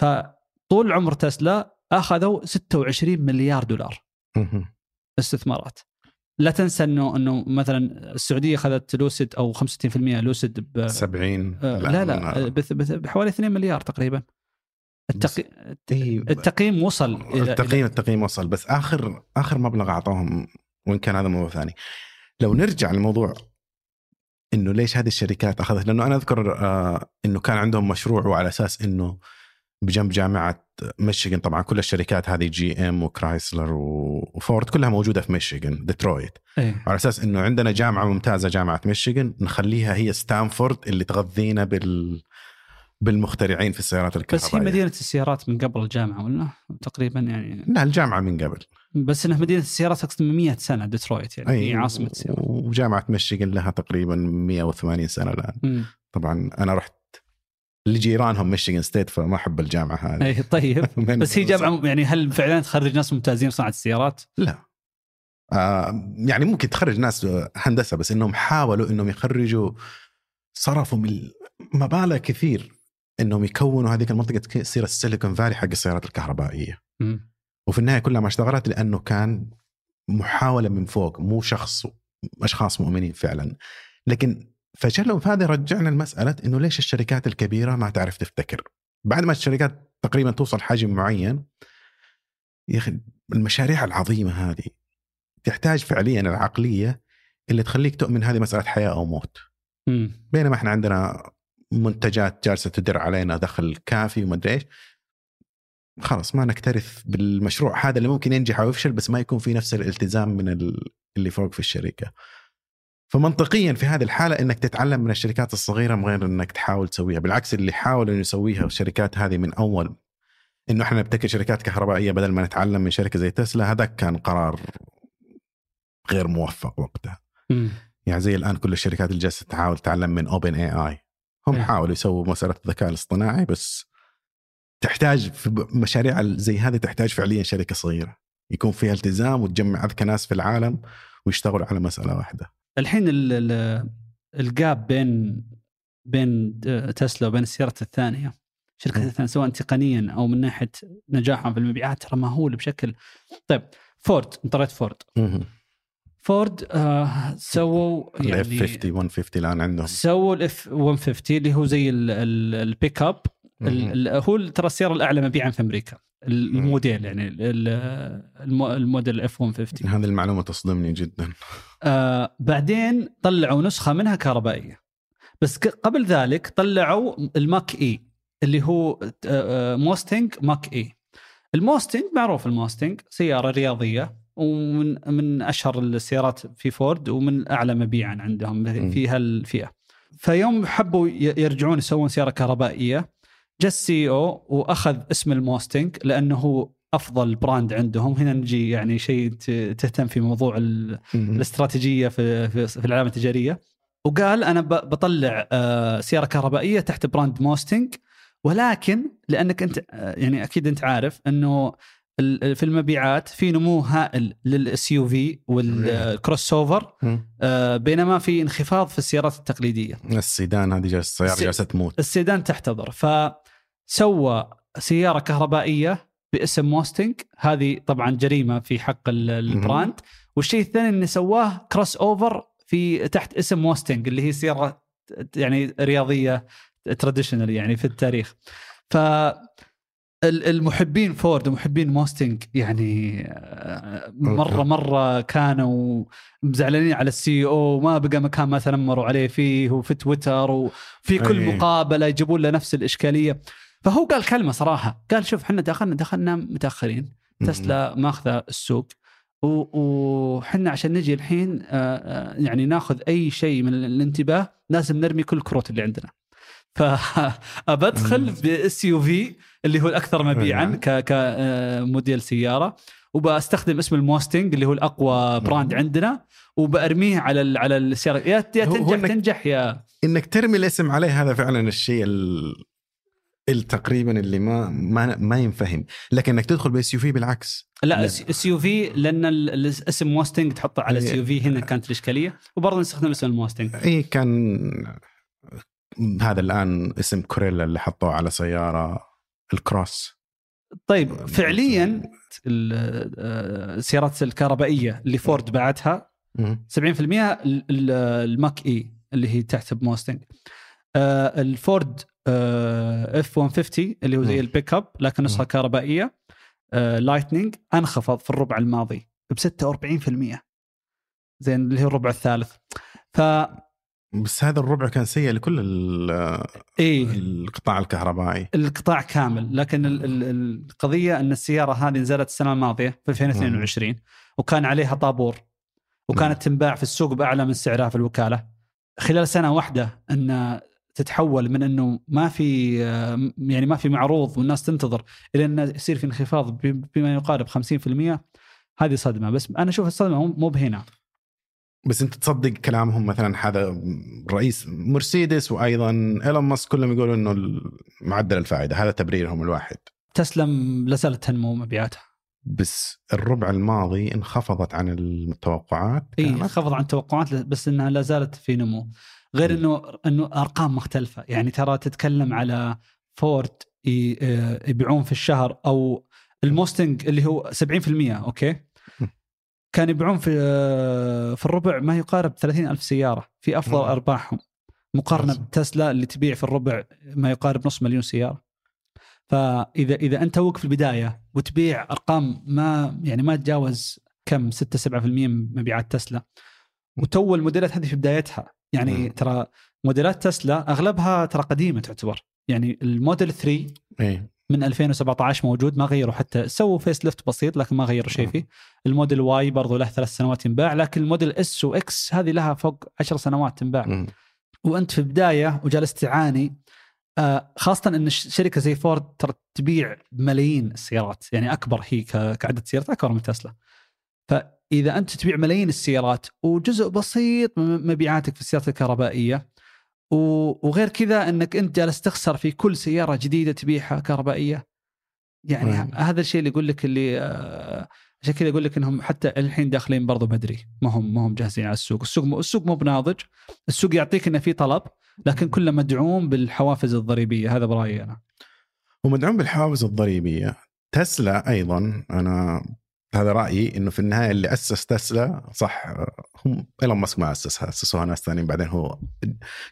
فطول عمر تسلا أخذوا 26 مليار دولار. استثمارات لا تنسى انه إنه مثلا السعودية أخذت لوسيد أو 65% لوسيد ب 70 آه، لا لا بث- بث- بحوالي 2 مليار تقريبا. التقي... إيه، التقييم وصل التقييم التقييم وصل. بس اخر آخر مبلغ اعطاهم وإن كان هذا موضوع ثاني. لو نرجع للموضوع إنه ليش هذه الشركات أخذت؟ لأنه أنا أذكر آه إنه كان عندهم مشروع وعلى أساس إنه بجنب جامعة ميشيغان. طبعا كل الشركات هذه جي إم وكرايسلر وفورد كلها موجودة في ميشيغان ديترويت. إيه. على أساس إنه عندنا جامعة ممتازة جامعة ميشيغان نخليها هي ستانفورد اللي تغذينا بال بالمخترعين في السيارات الكهربائية. بس هي مدينة السيارات من قبل الجامعة ولا؟ تقريبا يعني لا الجامعة من قبل. بس إنها مدينة السيارات اقصد من 100 سنة ديترويت يعني هي عاصمة السيارات. وجامعة ميشيغان لها تقريبا 180 سنة الآن. مم. طبعا أنا رحت لجيرانهم ميشيغان ستيت فما أحب الجامعة هذه. اي طيب. بس هي جامعة يعني هل فعلا تخرج ناس ممتازين في صناعة السيارات؟ لا. آه يعني ممكن تخرج ناس هندسة بس إنهم حاولوا إنهم يخرجوا صرفوا من مبالغ كثير إنهم يكونوا هذيك المنطقة تصير السيليكون فالي حق السيارات الكهربائية. مم. وفي النهاية كلها ما اشتغلت لأنه كان محاولة من فوق مو شخص أشخاص مؤمنين فعلا. لكن فشلهم هذا رجعنا لمسألة إنه ليش الشركات الكبيرة ما تعرف تفتكر بعد ما الشركات تقريبا توصل حجم معين يا أخي المشاريع العظيمة هذه تحتاج فعليا العقلية اللي تخليك تؤمن هذه مسألة حياة أو موت مم. بينما إحنا عندنا منتجات جالسة تدر علينا دخل كافي وما أدري إيش خلاص ما نكترث بالمشروع هذا اللي ممكن ينجح أو يفشل بس ما يكون في نفس الالتزام من ال- اللي فوق في الشركة. فمنطقيا في هذه الحالة إنك تتعلم من الشركات الصغيرة من غير إنك تحاول تسويها، بالعكس اللي حاول إنه يسويها الشركات هذه من أول إنه إحنا نبتكر شركات كهربائية بدل ما نتعلم من شركة زي تسلا هذا كان قرار غير موفق وقتها. مم. يعني زي الآن كل الشركات اللي جالسة تحاول تتعلم من اوبن اي اي هم إيه. حاولوا يسووا مسألة الذكاء الاصطناعي بس تحتاج في مشاريع زي هذه تحتاج فعليا شركة صغيرة يكون فيها التزام وتجمع أذكى ناس في العالم ويشتغلوا على مسألة واحدة. الحين ال- ال- ال gap بين بين تسلا وبين السيارات الثانية الشركات مم. الثانية سواء تقنيا أو من ناحية نجاحهم في المبيعات ترى مهول بشكل طيب فورد أنت رأيت فورد فورد آه سووا الاف يعني 50 150 الآن عندهم. سووا الاف 150 اللي هو زي ال- ال- البيك اب هو ترى السيارة الأعلى مبيعا في أمريكا. الموديل يعني ال- ال- المو- الموديل اف 150 هذه المعلومة تصدمني جدا. آه بعدين طلعوا نسخة منها كهربائية. بس قبل ذلك طلعوا الماك اي اللي هو موستنج ماك اي الموستنج معروف الموستنج سيارة رياضية ومن من أشهر السيارات في فورد ومن أعلى مبيعا عندهم في هالفئة. فيوم حبوا يرجعون يسوون سيارة كهربائية. جاء ال CEO وأخذ اسم الموستنج لأنه هو أفضل brand عندهم. هنا نجي يعني شيء تهتم في موضوع ال- الاستراتيجية في في العلامه التجارية. وقال أنا بطلع آه، سيارة كهربائية تحت brand موستنج ولكن لأنك أنت آه، يعني أكيد أنت عارف إنه في المبيعات في نمو هائل لل SUV وال crossover. آه، بينما في انخفاض في السيارات التقليدية. السيدان هذه جالسه السياره السي- جالسة تموت. السيدان تحتضر. فسوى سيارة كهربائية باسم موستنج. هذه طبعا جريمة في حق ال- ال brand. والشيء الثاني انه سواه crossover في تحت اسم موستنج اللي هي سيارة يعني رياضية traditional يعني في التاريخ. ف ال- المحبين فورد ومحبين موستنج يعني آه، مرة مرة كانوا مزعلانين على ال CEO. ما بقى مكان ما تنمروا عليه فيه وفي تويتر وفي كل. مقابلة يجيبون له نفس الإشكالية. فهو قال كلمة صراحة. قال شوف إحنا دخلنا دخلنا متأخرين. تسلا ماخذة السوق. و- وحنا عشان نجي الحين آه، آه، يعني ناخذ أي شيء من الانتباه لازم نرمي كل الكروت اللي عندنا. فابدخل ب SUV اللي هو الأكثر مبيعا كموديل سيارة. وبستخدم اسم الموستنج اللي هو الأقوى brand عندنا. وبأرميه على على السيارة. يا تنجح تنجح يا إنك ترمي الاسم عليه هذا فعلا الشيء ال... تقريبا اللي ما ما ما ينفهم. لكن إنك تدخل ب SUV بالعكس. لا. SUV لأن ال- الاسم موستنج تحطه على. SUV هنا كانت الإشكالية. وبرضه نستخدم اسم الموستنج اي كان هذا الآن اسم كورولا اللي حطوه على سيارة الكروس. طيب فعليا ال- آه، السيارات الكهربائية اللي فورد باعتها مم. 70% ال- ال- الماك إي اللي هي تحت بموستنج آه، الفورد اف 150 اللي هو زي مم. البيك اب لكن نسخة مم. كهربائية. آه، لايتنينج أنخفض في الربع الماضي ب 46% زين اللي هو الربع الثالث. ف بس هذا الربع كان سيء لكل إيه. القطاع الكهربائي. القطاع كامل لكن ال- ال- القضية أن السيارة هذه نزلت السنة الماضية في 2022 وكان عليها طابور وكانت تنباع في السوق بأعلى من سعرها في الوكالة. خلال سنة واحدة أن تتحول من إنه ما في آه، يعني ما في معروض والناس تنتظر إلى انه يصير في انخفاض بما يقارب 50% هذه صدمة. بس أنا أشوف الصدمة مو- بهنا. بس أنت تصدق كلامهم مثلا هذا رئيس مرسيدس وأيضا إيلون ماسك كلهم يقولوا إنه معدل الفائدة هذا تبريرهم الواحد. تسلا لا زالت تنمو مبيعاتها. بس الربع الماضي انخفضت عن التوقعات اي انخفض عن التوقعات بس إنها لا زالت في نمو. غير. إنه إنه أرقام مختلفة يعني ترى تتكلم على فورد آه، يبيعون في الشهر أو الموستنج اللي هو 70% okay كان يبيعون في آه، في الربع ما يقارب 30 ألف سيارة في أفضل مم. أرباحهم مقارنة. بتسلا اللي تبيع في الربع ما يقارب نص مليون سيارة فإذا إذا أنت توك في البداية وتبيع أرقام ما يعني ما تجاوز كم 6 7% من مبيعات تسلا وتو الموديلات هذه في بدايتها يعني مم. ترى موديلات تسلا أغلبها ترى قديمة تعتبر. يعني الموديل 3 إيه من 2017 موجود ما غيروا حتى. سووا facelift بسيط لكن ما غيروا شيء فيه. ال Model Y برضو له ثلاث سنوات ينباع لكن ال Model S و X هذه لها فوق عشر سنوات تنباع. وأنت في بداية وجالس تعاني آه، خاصة إن ش- شركة زي فورد ترى تبيع ملايين السيارات. يعني أكبر هي كعدد سيارات أكبر من تسلا. فاذا أنت تبيع ملايين السيارات وجزء بسيط من مبيعاتك في السيارات الكهربائية وغير كذا إنك أنت جالس تخسر في كل سيارة جديدة تبيعها كهربائية. يعني مم. هذا الشيء اللي يقول لك اللي آه، عشان كذا يقول لك إنهم حتى الحين داخلين برضو بدري. ما هم ما هم جاهزين على السوق، السوق مو السوق مو بناضج، السوق يعطيك إنه في طلب لكن كله مدعوم بالحوافز الضريبية. هذا برأيي أنا. ومدعوم بالحوافز الضريبية. تسلا أيضا أنا هذا رأيي إنه في النهاية اللي أسس تسلا صح هم إيلون ماسك ما اسسها أسسوها ناس ثانيين بعدين هو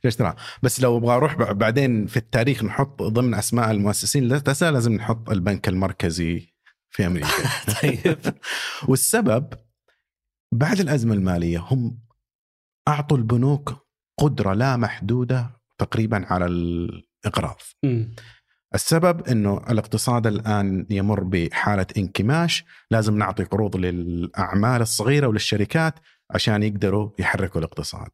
اشتراها بس لو أبغى أروح بعدين في التاريخ نحط ضمن أسماء المؤسسين لتسلا لازم نحط البنك المركزي في أمريكا. طيب. والسبب بعد الأزمة المالية هم أعطوا البنوك قدرة لا محدودة تقريبا على الإقراض. السبب إنه الاقتصاد الآن يمر بحالة انكماش لازم نعطي قروض للأعمال الصغيرة وللشركات عشان يقدروا يحركوا الاقتصاد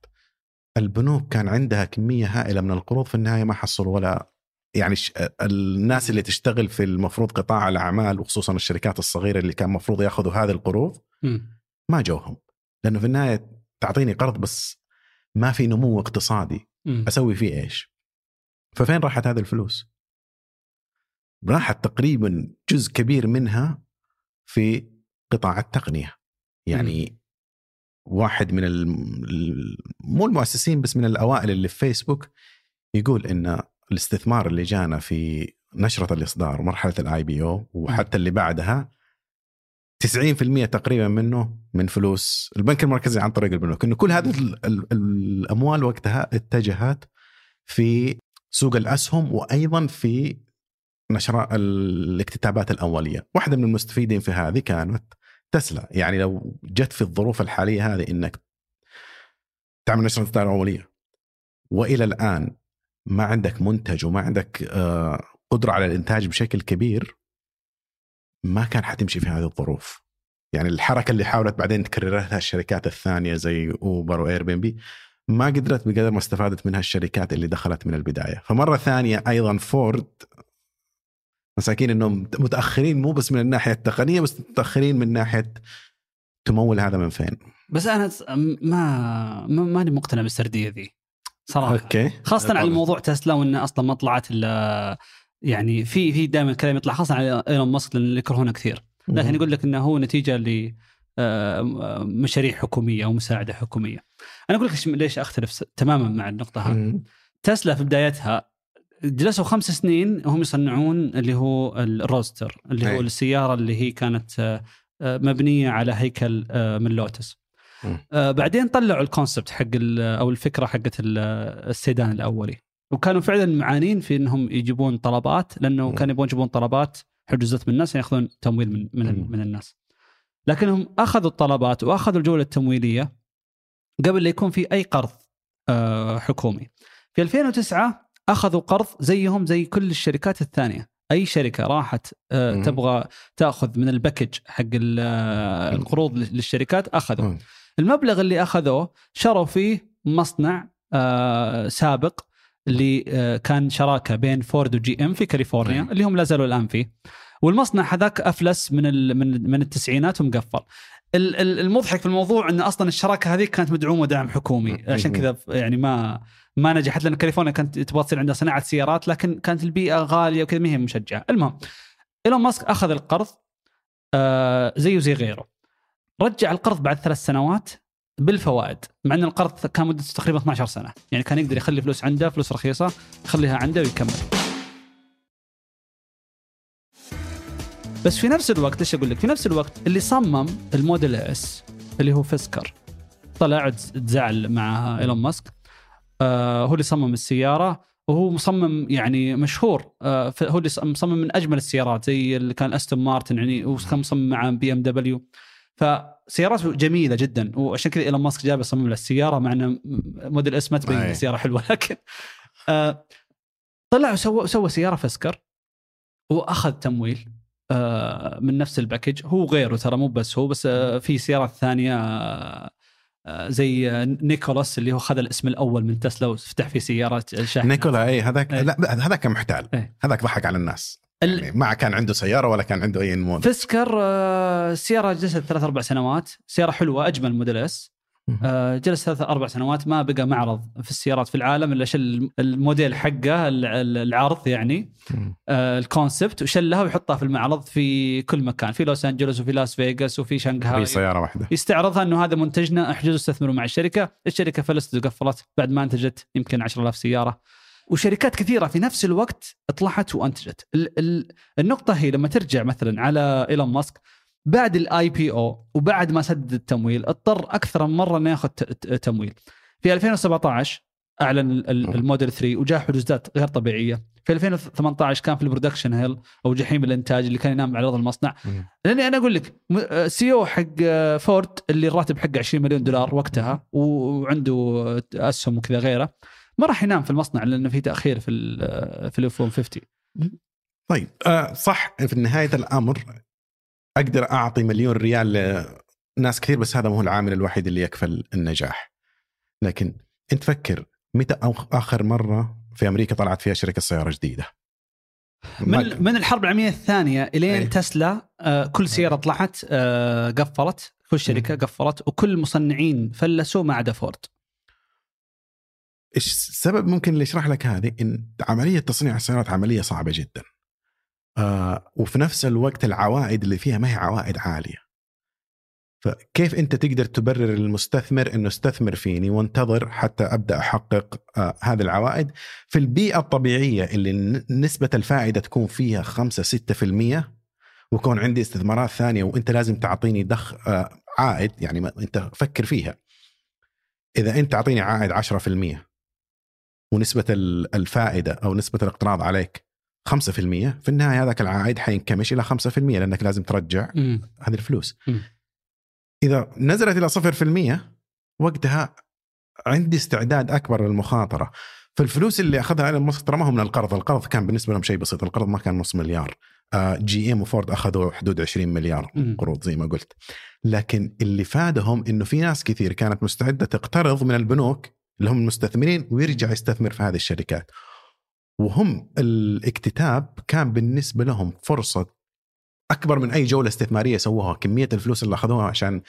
البنوك كان عندها كمية هائلة من القروض في النهاية ما حصلوا ولا يعني الناس اللي تشتغل في المفروض قطاع الأعمال وخصوصا الشركات الصغيرة اللي كان المفروض يأخذوا هذه القروض. ما جوهم لأنه في النهاية تعطيني قرض بس ما في نمو اقتصادي. أسوي فيه إيش؟ ففين راحت هذه الفلوس؟ راحت تقريبا جزء كبير منها في قطاع التقنية. يعني واحد من الم- مو المؤسسين بس من الأوائل اللي في فيسبوك يقول إن الاستثمار اللي جانا في نشرة الإصدار مرحله ال IPO وحتى اللي بعدها 90% تقريبا منه من فلوس البنك المركزي عن طريق البنوك. إنه كل هذه ال- ال- الأموال وقتها اتجهت في سوق الأسهم وأيضا في نشر الاكتتابات الأولية، واحدة من المستفيدين في هذه كانت تسلا، يعني لو جت في الظروف الحالية هذه إنك تعمل نشره اكتتاب اوليه وإلى الآن ما عندك منتج وما عندك آه، قدرة على الإنتاج بشكل كبير ما كان حتمشي في هذه الظروف. يعني الحركة اللي حاولت بعدين تكررها الشركات الثانية زي اوبر و Airbnb ما قدرت بقدر ما استفادت منها الشركات اللي دخلت من البداية، فمرة ثانية أيضا فورد مساكين إنهم متأخرين مو بس من الناحية التقنية بس متأخرين من ناحية تمول هذا من فين؟ بس أنا ما ما ماني مقتنع بالسردية ذي صراحة أوكي خاصة على موضوع تسلا وإن أصلا ما طلعت إلا يعني في في دائما كلام يطلع خاصة على إيلون ماسك لأن يكرهونه كثير لكن يقول لك إنه هو نتيجة ل آه، مشاريع حكومية أو مساعدة حكومية. أنا أقول لك ليش أختلف تماما مع النقطة هذه. تسلا في بدايتها جلسوا خمس سنين وهم يصنعون اللي هو الروستر اللي هو أي. السيارة اللي هي كانت آه، مبنية على هيكل آه، من لوتس. آه، بعدين طلعوا الكونسبت حق أو الفكرة حقت ال- السيدان الأولي وكانوا فعلا معانين في إنهم يجيبون طلبات لأنه. كانوا يبغون يجيبون طلبات حجزت من الناس يأخذون تمويل من من. من الناس. لكنهم أخذوا الطلبات وأخذوا الجولة التمويلية قبل لا يكون في أي قرض حكومي. في 2009 أخذوا قرض زيهم زي كل الشركات الثانية، أي شركة راحت آه،. تبغى تأخذ من ال package حق آه،. القروض للشركات أخذوا. المبلغ اللي أخذوه شروا فيه مصنع آه، سابق اللي كان شراكة بين فورد و GM في كاليفورنيا. اللي هم لا زالوا الآن فيه والمصنع هذاك أفلس من من من التسعينات ومقفل ال- ال- المضحك في الموضوع إن أصلا الشراكة هذه كانت مدعومة دعم حكومي. عشان كذا يعني ما ما نجحت لأن كاليفورنيا كانت تبغى تصير عندها صناعة سيارات لكن كانت البيئة غالية وكذا ما هي مشجعة. المهم إيلون ماسك أخذ القرض آه زيه زي غيره. رجع القرض بعد ثلاث سنوات بالفوائد مع إن القرض كان مدته تقريبا 12 سنة. يعني كان يقدر يخلي فلوس عنده فلوس رخيصة يخليها عنده ويكمل. بس في نفس الوقت إيش أقول لك؟ في نفس الوقت اللي صمم ال Model S اللي هو فيسكر طلع تزعل مع إيلون ماسك. هو اللي صمم السيارة وهو مصمم يعني مشهور آه هو اللي مصمم من أجمل السيارات زي اللي كان أستون مارتن يعني وكان مصمم مع BMW. فسيارات جميلة جدا وعشان كذا إيلون ماسك جاب يصمم له السيارة مع إنه Model S ما تبين السياره حلوة لكن آه طلع وسوى سوى سيارة فيسكر وأخذ تمويل آه من نفس ال package. هو غيره ترى مو بس هو بس آه في سيارات ثانية آه زي نيكولا اللي هو خذ الاسم الأول من تسلا وفتح في سيارات شاحنه نيكولا اي هذاك أي. لا هذاك محتال. إيه. هذاك ضحك على الناس. يعني ما كان عنده سيارة ولا كان عنده أي موديل. فيسكر سيارة جلست ثلاث أربع سنوات. سيارة حلوة أجمل Model S. آه، جلس ثلاث أربع سنوات ما بقى معرض في السيارات في العالم إلا شل الموديل حقه العرض يعني. آه، ال concept وشلها ويحطها في المعرض في كل مكان في لوس أنجلوس وفي لاس فيغاس وفي شنغهاي. في سيارة واحدة. يستعرضها إنه هذا منتجنا أحجزوا استثمروا مع الشركة، الشركة فلست وقفلت بعد ما أنتجت يمكن 10000 سيارة. وشركات كثيرة في نفس الوقت طلعت وأنتجت. النقطة هي لما ترجع مثلا على إيلون ماسك بعد ال IPO وبعد ما سدد التمويل اضطر أكثر من مرة إنه ياخذ تمويل. في 2017 أعلن الموديل 3 وجاء حجوزات غير طبيعية. في 2018 كان في ال production hell أو جحيم الإنتاج اللي كان ينام على أرض المصنع. لأني أنا أقول لك CEO حق فورد اللي الراتب حقه 20 مليون دولار وقتها وعنده أسهم وكذا غيره ما راح ينام في المصنع لأنه في تأخير في في الاف 150 طيب آه صح في نهايه الأمر أقدر أعطي مليون ريال لناس كثير بس هذا مو العامل الوحيد اللي يكفل النجاح. لكن أنت فكر متى آخر مرة في أمريكا طلعت فيها شركة سيارة جديدة؟ من من الحرب العالمية الثانية إلين أيه. تسلا آه كل سيارة طلعت آه قفلت كل شركة قفلت وكل المصنعين فلسوا ما عدا فورد إيش السبب ممكن اللي يشرح لك هذه؟ إن عملية تصنيع السيارات عملية صعبة جدا. آه وفي نفس الوقت العوائد اللي فيها ما هي عوائد عالية. فكيف أنت تقدر تبرر للمستثمر إنه استثمر فيني وانتظر حتى أبدأ أحقق آه هذه العوائد؟ في البيئة الطبيعية اللي نسبة الفائدة تكون فيها 5 6% ويكون عندي استثمارات ثانية وأنت لازم تعطيني دخ آه عائد يعني ما أنت فكر فيها. إذا أنت تعطيني عائد 10% ونسبة الفائدة أو نسبة الاقتراض عليك 5% في النهاية هذاك العائد حينكمش إلى 5% لأنك لازم ترجع م. هذه الفلوس م. إذا نزلت إلى 0% وقتها عندي استعداد أكبر للمخاطرة فالفلوس اللي أخذها ايلون ماسك ترى ما هو من القرض، القرض كان بالنسبة لهم شيء بسيط، القرض ما كان نص مليار. GM وفورد أخذوا حدود 20 مليار قروض زي ما قلت. لكن اللي فادهم إنه في ناس كثير كانت مستعدة تقترض من البنوك اللي هم المستثمرين ويرجع يستثمر في هذه الشركات. وهم الاكتتاب كان بالنسبة لهم فرصة أكبر من أي جولة استثمارية سووها. كمية الفلوس اللي أخذوها عشان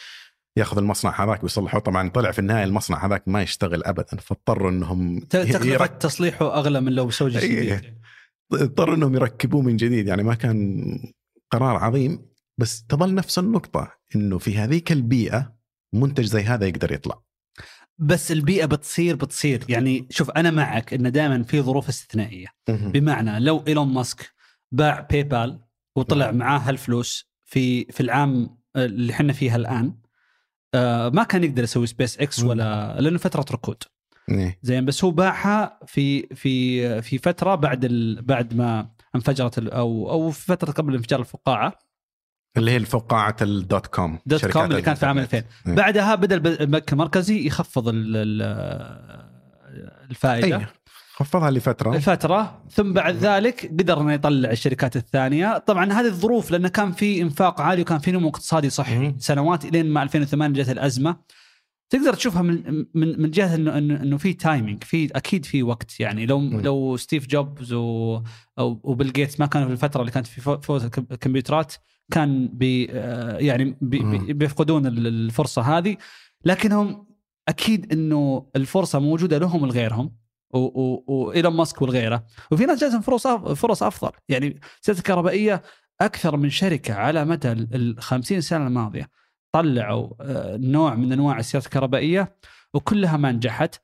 يأخذ المصنع هذاك ويصلحوه. طبعا طلع في النهاية المصنع هذاك ما يشتغل ابدا. فاضطروا إنهم تكلفه تصليحه أغلى من لو سووا جديد. اضطروا إنهم يركبوه من جديد. يعني ما كان قرار عظيم. بس تظل نفس النقطة إنه في هذيك البيئة منتج زي هذا يقدر يطلع. بس البيئة بتصير بتصير. يعني شوف أنا معك انه دائما في ظروف استثنائية. بمعنى لو إيلون ماسك باع PayPal وطلع معاه هالفلوس في في العام اللي إحنا فيها الان آه ما كان يقدر يسوي سبيس إكس ولا لأنه فترة ركود. إيه. زين بس هو باعها في في في فترة بعد ال بعد ما انفجرت أو أو في فترة قبل انفجار الفقاعة. اللي هي الفقاعة ال dot-com dot-com اللي كانت في عام 2000 إيه. بعدها بدا البنك المركزي يخفض الفائدة. أيه. خفضها لفترة. لفترة. ثم بعد ذلك قدر انه يطلع الشركات الثانية. طبعا هذه الظروف لأنه كان في إنفاق عالي وكان في نمو اقتصادي صحي. سنوات إلين ما 2008 جت الأزمة. تقدر تشوفها من من من جهة انه انه في timing في أكيد في وقت. يعني لو م. لو ستيف جوبز و وبيل جيتس ما كانوا في الفترة اللي كانت في فورة الكمبيوترات كان بي آه، يعني بي بيفقدون الفرصة هذه. لكنهم أكيد إنه الفرصة موجودة لهم ولغيرهم وإيلون ماسك والغيرة. وفي ناس جاتهم فرص فرص أفضل. يعني السيارات الكهربائية أكثر من شركة على مدى ال 50 سنة الماضية طلعوا آه، نوع من أنواع السيارات الكهربائية وكلها ما نجحت.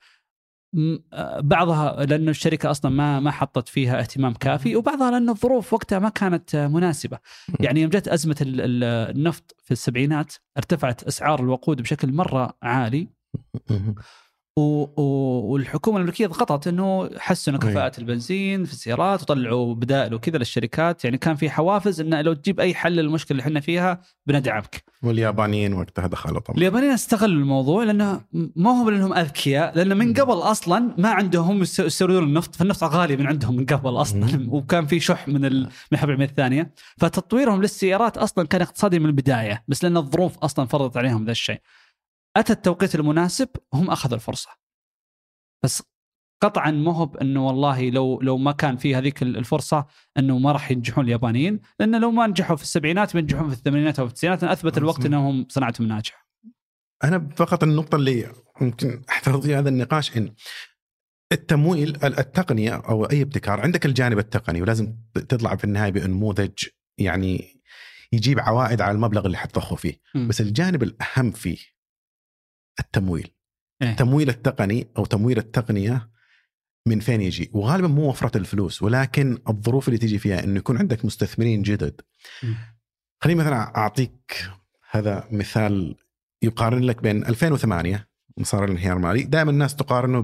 بعضها لأنه الشركة أصلا ما ما حطت فيها اهتمام كافي وبعضها لأن الظروف وقتها ما كانت آه، مناسبة. يعني يوم جت أزمة ال- ال- النفط في السبعينات ارتفعت أسعار الوقود بشكل مرة عالي. و... والحكومة الأمريكية ضغطت إنه حسنوا أي. كفاءة البنزين في السيارات وطلعوا بدائل وكذا للشركات يعني كان في حوافز إنه لو تجيب أي حل للمشكلة اللي إحنا فيها بندعمك. واليابانيين وقتها دخلوا طبعا اليابانيين استغلوا الموضوع لأنه ما هو لانهم أذكياء لأن من. قبل أصلا ما عندهم يس- يستوردون النفط فالنفط غالي من عندهم من قبل أصلا. وكان في شح من ال- من الحرب العالميه الثانية فتطويرهم للسيارات أصلا كان اقتصادي من البداية بس لأن الظروف أصلا فرضت عليهم ذا الشيء. أتى التوقيت المناسب هم أخذوا الفرصة. بس قطعا ما هو بانه والله لو لو ما كان في هذيك الفرصة إنه ما راح ينجحون اليابانيين لأن لو ما نجحوا في السبعينات بينجحون في الثمانينات أو في التسعينات أثبت الوقت. انهم صناعتهم ناجحة. أنا فقط النقطة اللي ممكن في هذا النقاش إن التمويل التقنية أو أي ابتكار عندك الجانب التقني ولازم تطلع في النهاية بنموذج يعني يجيب عوائد على المبلغ اللي حتضخه فيه مم. بس الجانب الأهم فيه التمويل إيه. التمويل التقني أو تمويل التقنية من فين يجي وغالبا مو وفرة الفلوس ولكن الظروف اللي تيجي فيها إنه يكون عندك مستثمرين جدد. خليني مثلا أعطيك هذا مثال يقارن لك بين 2008 مسار الانهيار المالي دائما الناس تقارنه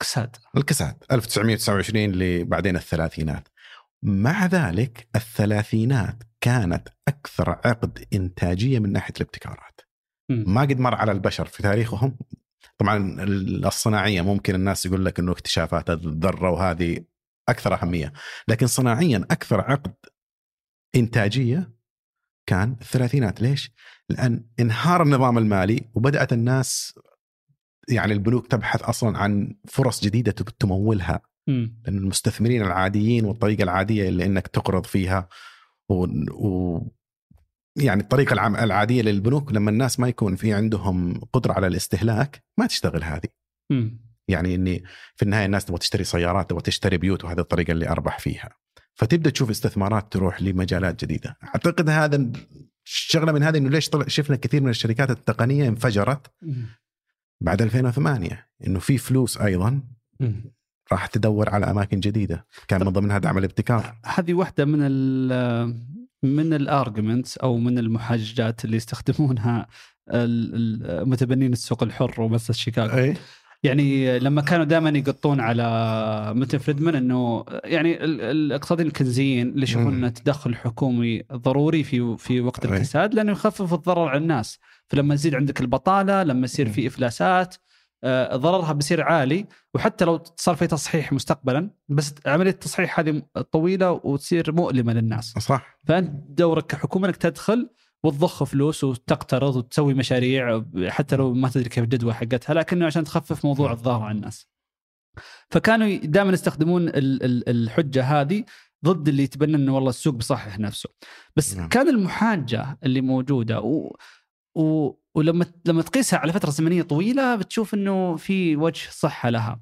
كساد بالكساد 1929 اللي بعدين الثلاثينات مع ذلك الثلاثينات كانت أكثر عقد إنتاجية من ناحية الابتكارات. ما قد مر على البشر في تاريخهم. طبعا الصناعية ممكن الناس يقول لك إنه اكتشافات الذرة وهذه أكثر أهمية. لكن صناعيا أكثر عقد إنتاجية كان الثلاثينات. ليش؟ لأن انهار النظام المالي وبدأت الناس يعني البنوك تبحث أصلا عن فرص جديدة تمولها. لأن المستثمرين العاديين والطريقة العادية اللي إنك تقرض فيها و, و يعني الطريقة العادية للبنوك لما الناس ما يكون في عندهم قدرة على الاستهلاك ما تشتغل هذه مم. يعني إني في النهاية الناس تبغى تشتري سيارات تبغى تشتري بيوت وهذه الطريقة اللي أربح فيها فتبدأ تشوف استثمارات تروح لمجالات جديدة أعتقد هذا الشغلة من هذه إنه ليش طلع شفنا كثير من الشركات التقنية انفجرت مم. بعد 2008 إنه في فلوس أيضا مم. راح تدور على أماكن جديدة كان من ضمنها دعم الابتكار هذه واحدة من من ال arguments أو من المحاججات اللي يستخدمونها متبنين السوق الحر ومدرسة شيكاغو أي يعني لما كانوا دائما يقطون على ميلتون فريدمان إنه يعني ال- الاقتصاديين الكينزيين اللي يشوفون. ان التدخل الحكومي ضروري في في وقت أي. الكساد لأنه يخفف الضرر على الناس فلما يزيد عندك البطالة لما يصير في إفلاسات ضررها بيصير عالي وحتى لو صار في تصحيح مستقبلا بس عملية التصحيح هذه طويلة وتصير مؤلمة للناس صح فأنت دورك كحكومة إنك تدخل وتضخ فلوس وتقترض وتسوي مشاريع حتى لو ما تدري كيف الجدوى حقتها لكنه عشان تخفف موضوع الضرر على الناس. فكانوا دائما يستخدمون ال- ال- الحجة هذه ضد اللي يتبنى إنه والله السوق بيصحح نفسه. بس نعم. كان المحاجة اللي موجودة و و ولما لما تقيسها على فترة زمنية طويلة بتشوف إنه في وجه صحة لها.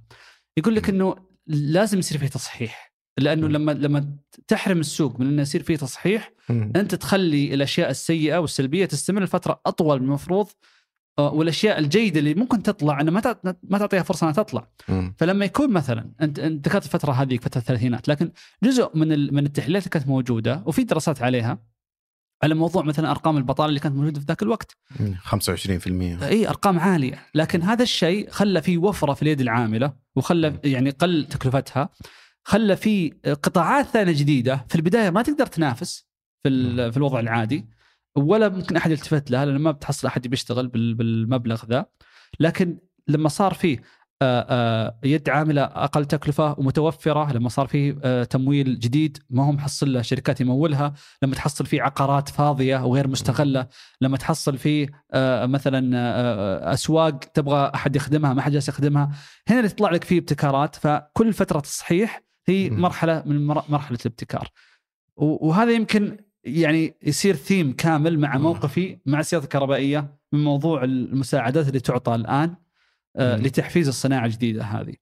يقول لك إنه لازم يصير فيه تصحيح لأنه. لما لما تحرم السوق من إنه يصير فيه تصحيح. أنت تخلي الأشياء السيئة والسلبية تستمر لفترة أطول من المفروض آه، والأشياء الجيدة اللي ممكن تطلع إنه ما ما تعطيها فرصة إنها تطلع. فلما يكون مثلا أنت ذكرت الفترة هذه فترة الثلاثينات لكن جزء من من التحليلات اللي كانت موجودة وفي دراسات عليها على موضوع مثلا أرقام البطالة اللي كانت موجودة في ذاك الوقت. 25% إي أرقام عالية. لكن هذا الشيء خلى في وفرة في اليد العاملة وخلى يعني قل تكلفتها خلى في قطاعات ثانية جديدة. في البداية ما تقدر تنافس في في الوضع العادي ولا ممكن أحد يلتفت لها لأن ما بتحصل أحد بيشتغل بال- بالمبلغ ذا. لكن لما صار فيه يد عاملة أقل تكلفة ومتوفرة لما صار فيه آه، تمويل جديد ما هو محصل له شركات يمولها لما تحصل فيه عقارات فاضية وغير مستغلة لما تحصل فيه آه، مثلا آه، أسواق تبغى أحد يخدمها ما حد جالس يخدمها هنا اللي تطلع لك فيه ابتكارات فكل فترة تصحيح هي. مرحلة من مر- مرحلة الابتكار وهذا يمكن يعني يصير ثيم كامل مع. موقفي مع السيارات الكهربائية من موضوع المساعدات اللي تعطى الآن آه،. لتحفيز الصناعة الجديدة هذه.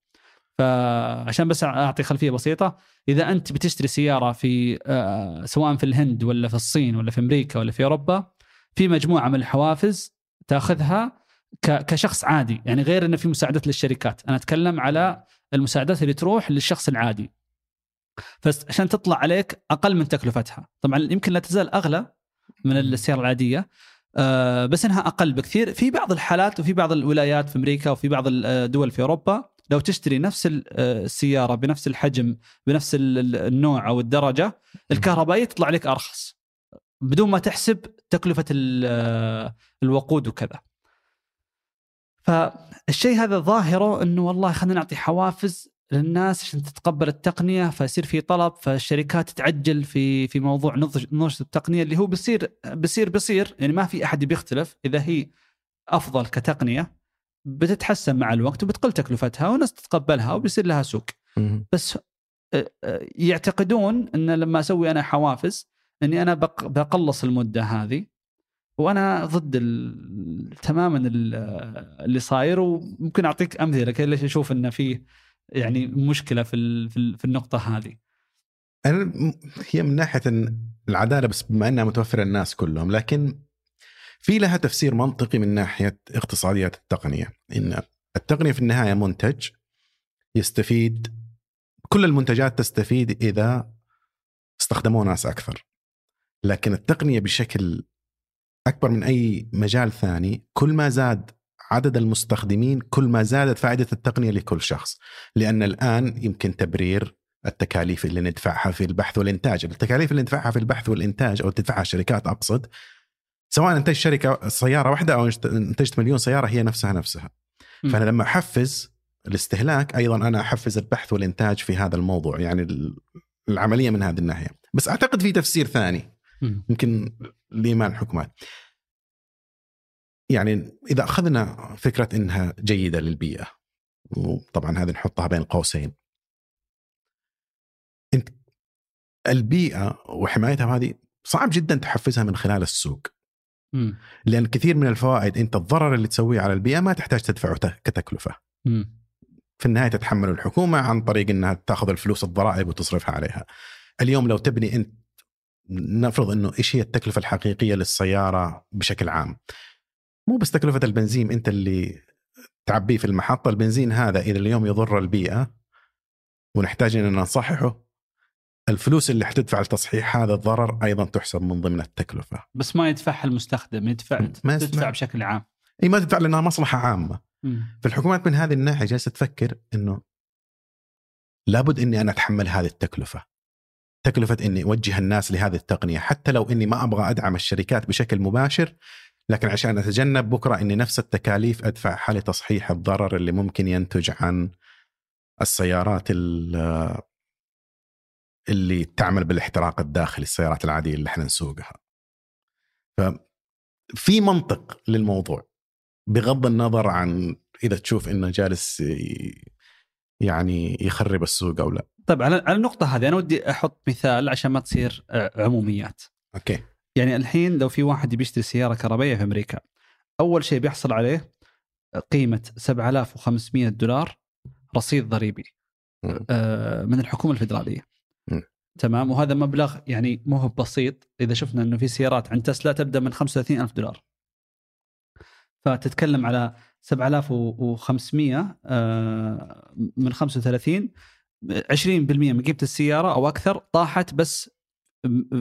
فعشان بس أعطي خلفية بسيطة إذا أنت بتشتري سيارة في آه، سواء في الهند ولا في الصين ولا في أمريكا ولا في أوروبا في مجموعة من الحوافز تأخذها كشخص عادي. يعني غير إنه في مساعدات للشركات. أنا أتكلم على المساعدات اللي تروح للشخص العادي. فعشان تطلع عليك أقل من تكلفتها. طبعا يمكن لا تزال أغلى من السيارة العادية. آه، بس إنها أقل بكثير. في بعض الحالات وفي بعض الولايات في أمريكا وفي بعض الدول في أوروبا لو تشتري نفس آه، السيارة بنفس الحجم بنفس ال- ال- النوع أو الدرجة الكهربائية تطلع لك أرخص. بدون ما تحسب تكلفة آه، الوقود وكذا. فالشيء هذا ظاهرة إنه والله خلينا نعطي حوافز للناس عشان تتقبل التقنية فيصير في طلب فالشركات تعجل في في موضوع نضج نضج التقنية اللي هو بيصير بيصير بيصير يعني ما في أحد بيختلف. إذا هي أفضل كتقنية بتتحسن مع الوقت وبتقل تكلفتها والناس تتقبلها وبيصير لها سوق. بس آه، آه، يعتقدون إن لما أسوي أنا حوافز إني أنا بق- بقلص المدة هذه وأنا ضد تماما ال- اللي صاير. وممكن أعطيك أمثلة كيف ليش أشوف انه في يعني مشكلة في في ال- في النقطة هذه. أنا م- هي من ناحية العدالة بس بما إنها متوفرة للناس كلهم لكن في لها تفسير منطقي من ناحية اقتصاديات التقنية إن التقنية في النهاية منتج يستفيد كل المنتجات تستفيد إذا استخدموه ناس أكثر. لكن التقنية بشكل أكبر من أي مجال ثاني كل ما زاد عدد المستخدمين كل ما زادت فائدة التقنية لكل شخص لأن الآن يمكن تبرير التكاليف اللي ندفعها في البحث والإنتاج، التكاليف اللي ندفعها في البحث والإنتاج أو تدفعها الشركات أقصد سواء انتج شركة سيارة واحدة أو إنتجت مليون سيارة هي نفسها نفسها. مم. فأنا لما أحفز الاستهلاك أيضا أنا أحفز البحث والإنتاج في هذا الموضوع يعني ال- العملية من هذه الناحية، بس أعتقد في تفسير ثاني. يمكن لايمان الحكومات. يعني إذا أخذنا فكرة إنها جيدة للبيئة وطبعا هذه نحطها بين قوسين. انت البيئة وحمايتها هذه صعب جدا تحفزها من خلال السوق. مم. لأن كثير من الفوائد أنت الضرر اللي تسويه على البيئة ما تحتاج تدفعه كتكلفة. مم. في النهاية تتحمل الحكومة عن طريق إنها تأخذ الفلوس الضرائب وتصرفها عليها. اليوم لو تبني أنت نفرض إنه إيش هي التكلفة الحقيقية للسيارة بشكل عام؟ مو بس تكلفة البنزين أنت اللي تعبيه في المحطة البنزين هذا اذا اليوم يضر البيئة ونحتاج اننا نصححه. الفلوس اللي حتدفع لتصحيح هذا الضرر أيضا تحسب من ضمن التكلفة. بس ما يدفعها المستخدم يدفع ما تدفع. بشكل عام. إي ما تدفع لأنها مصلحة عامة. مم. فالحكومات من هذه الناحية جالسه تفكر إنه لابد إني أنا أتحمل هذه التكلفة. تكلفة إني أوجه الناس لهذه التقنية. حتى لو إني ما أبغى أدعم الشركات بشكل مباشر لكن عشان أتجنب بكرة إني نفس التكاليف ادفعها لتصحيح الضرر اللي ممكن ينتج عن السيارات ال- اللي تعمل بالاحتراق الداخلي السيارات العادية اللي إحنا نسوقها. ففي منطق للموضوع بغض النظر عن إذا تشوف إنه جالس يعني يخرب السوق أو لا. طيب على على النقطة هذه أنا ودي أحط مثال عشان ما تصير آه، عموميات أوكي يعني الحين لو في واحد بيشتري سيارة كهربائية في أمريكا أول شيء بيحصل عليه قيمة 7500 دولار رصيد ضريبي. آه، من الحكومة الفدراليه. تمام وهذا مبلغ يعني مو هو بسيط إذا شفنا إنه في سيارات عند تسلا تبدأ من 35000 دولار فتتكلم على 7500 آه، من 35 20% من قيمة السيارة أو أكثر طاحت بس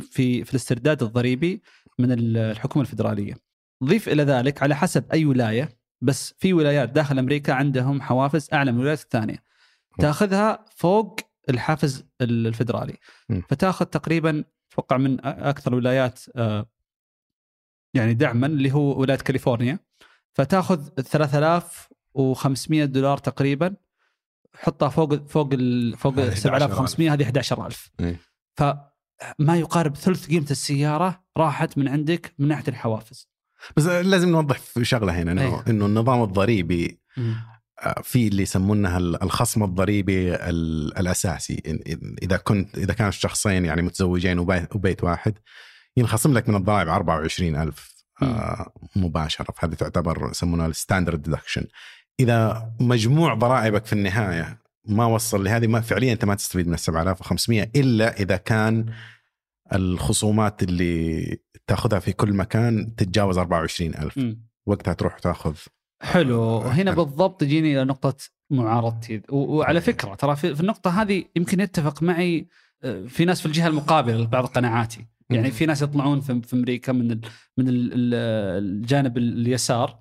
في في الاسترداد الضريبي من الحكومة الفدرالية. ضيف إلى ذلك على حسب أي ولاية بس في ولايات داخل أمريكا عندهم حوافز أعلى من الولايات الثانية. تاخذها فوق الحافز الفدرالي. فتاخذ تقريبا أتوقع من أكثر الولايات آه، يعني دعما اللي هو ولاية كاليفورنيا فتاخذ 3500 دولار تقريبا حطها فوق فوق فوق هذه 7500 هذه 11000 إيه. فما يقارب ثلث قيمة السيارة راحت من عندك من ناحية الحوافز. بس لازم نوضح في شغلة هنا إنه أيوه. إنه النظام الضريبي آه، في اللي يسمونها الخصم الضريبي ال- الأساسي. إذا كنت إذا كان الشخصين يعني متزوجين وبي- وبيت واحد ينخصم لك من الضرائب 24000 آه، مباشرة. فهذه تعتبر يسمونها ال standard deduction إذا مجموع ضرائبك في النهاية ما وصل لهذه ما فعليا أنت ما تستفيد من ال 7500 إلا إذا كان الخصومات اللي تأخذها في كل مكان تتجاوز 24000 مم. وقتها تروح تأخذ. حلو. آه، هنا. بالضبط تجيني إلى نقطة معارضتي وعلى فكرة ترى في النقطة هذه يمكن يتفق معي آه، في ناس في الجهة المقابلة لبعض قناعاتي. يعني في ناس يطلعون في أمريكا من ال من ال ال الجانب اليسار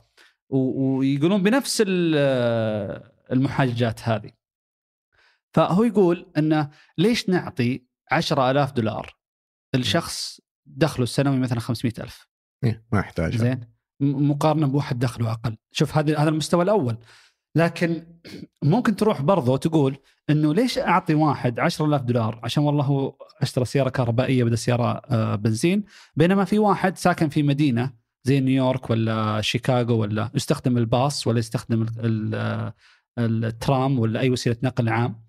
ويقولون بنفس ال- المحاججات هذه. فهو يقول إنه ليش نعطي 10000 دولار الشخص دخله السنوي مثلا 500000 إيه، ما يحتاج زين. مقارنة بواحد دخله أقل. شوف هذا هذا المستوى الأول. لكن ممكن تروح برضه وتقول إنه ليش أعطي واحد 10000 دولار؟ عشان والله هو اشترى سيارة كهربائية بدل سيارة آه، بنزين. بينما في واحد ساكن في مدينة زي نيويورك ولا شيكاغو ولا يستخدم الباص ولا يستخدم آه، الترام ولا أي وسيلة نقل عام.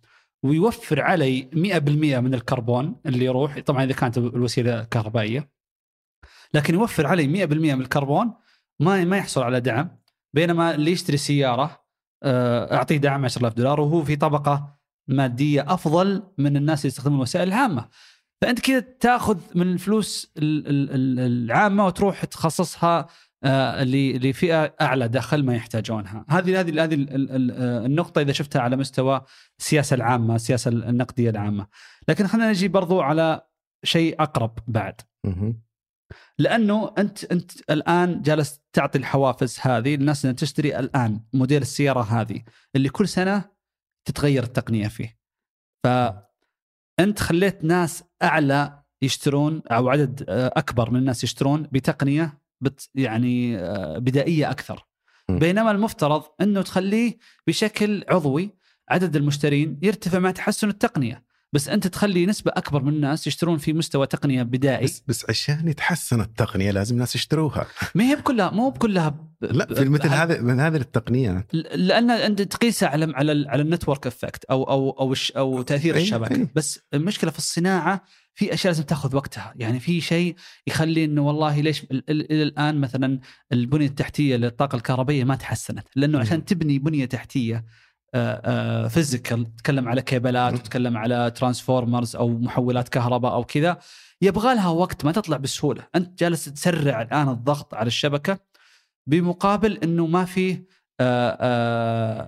ويوفر علي 100% من الكربون اللي يروح. طبعا إذا كانت الوسيلة كهربائية. لكن يوفر علي 100% من الكربون ما ما يحصل على دعم. بينما اللي يشتري سيارة آه، أعطيه دعم 10000 دولار وهو في طبقة مادية أفضل من الناس اللي يستخدمون الوسائل العامة. فأنت كذا تأخذ من الفلوس ال- ال- ال- العامة وتروح تخصصها لفئة أعلى دخل ما يحتاجونها هذه هذه هذه ال- ال- ال- آه، النقطة إذا شفتها على مستوى السياسة العامة السياسة النقدية العامة لكن خلينا نجي برضو على شيء أقرب بعد. لأنه انت أنت الآن جالس تعطي الحوافز هذه للناس إنها تشتري الآن موديل السيارة هذه اللي كل سنة تتغير التقنية فيه. فانت خليت ناس أعلى يشترون أو عدد آه، أكبر من الناس يشترون بتقنية بت يعني آه، بدائية أكثر. بينما المفترض إنه تخليه بشكل عضوي عدد المشترين يرتفع مع تحسن التقنية. بس أنت تخلي نسبة أكبر من الناس يشترون في مستوى تقنية بدائي بس بس عشان يتحسن التقنية لازم الناس يشتروها ما هي بكلها مو بكلها ب... لا في مثل هذه من هذه التقنيات لأن انت تقيسها على على على ال network effect أو أو أو أو تأثير الشبكة. بس المشكلة في الصناعة في أشياء لازم تاخذ وقتها يعني في شيء يخلي إنه والله ليش ال- ال- إلى الآن مثلا البنية التحتية للطاقة الكهربائية ما تحسنت لأنه. عشان تبني بنية تحتية physical تتكلم على كيبلات مم. وتتكلم على transformers أو محولات كهرباء أو كذا يبغى لها وقت ما تطلع بسهولة أنت جالس تسرع الآن الضغط على الشبكة بمقابل إنه ما في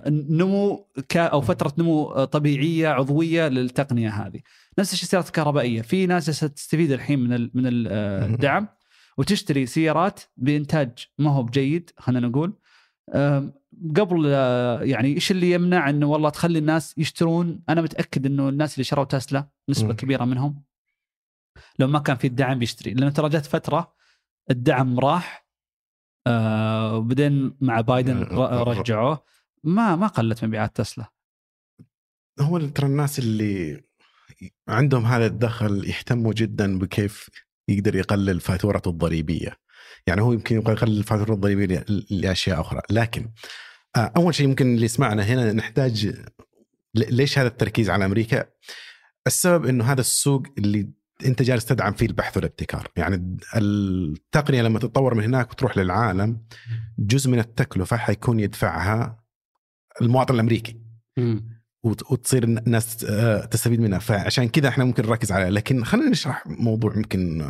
نمو أو فترة نمو طبيعية عضوية للتقنية هذه نفس الشيء السيارات الكهربائية. في ناس تستفيد الحين من ال- من ال- آه،. الدعم وتشتري سيارات بإنتاج ما هو بجيد خلينا نقول. قبل آه، يعني إيش اللي يمنع إنه والله تخلي الناس يشترون؟ أنا متأكد إنه الناس اللي شروا تسلا نسبة. كبيرة منهم. لو ما كان في الدعم بيشتري لأنه ترى جت فترة الدعم راح آه وبعدين مع بايدن رجعوه. ما ما قلت مبيعات تسلا. هو ترى الناس اللي عندهم هذا الدخل يهتموا جدا بكيف يقدر يقلل فاتورته الضريبية. يعني هو يمكن يقلل الفاتوره الضريبية لأشياء أخرى. لكن آه، أول شيء يمكن اللي يسمعنا هنا نحتاج ليش هذا التركيز على أمريكا؟ السبب إنه هذا السوق اللي أنت جالس تدعم فيه البحث والابتكار. يعني التقنية لما تتطور من هناك وتروح للعالم جزء من التكلفة حيكون يدفعها المواطن الأمريكي. وت- وتصير الناس آه، تستفيد منها. فعشان كذا إحنا ممكن نركز عليها. لكن خلينا نشرح موضوع يمكن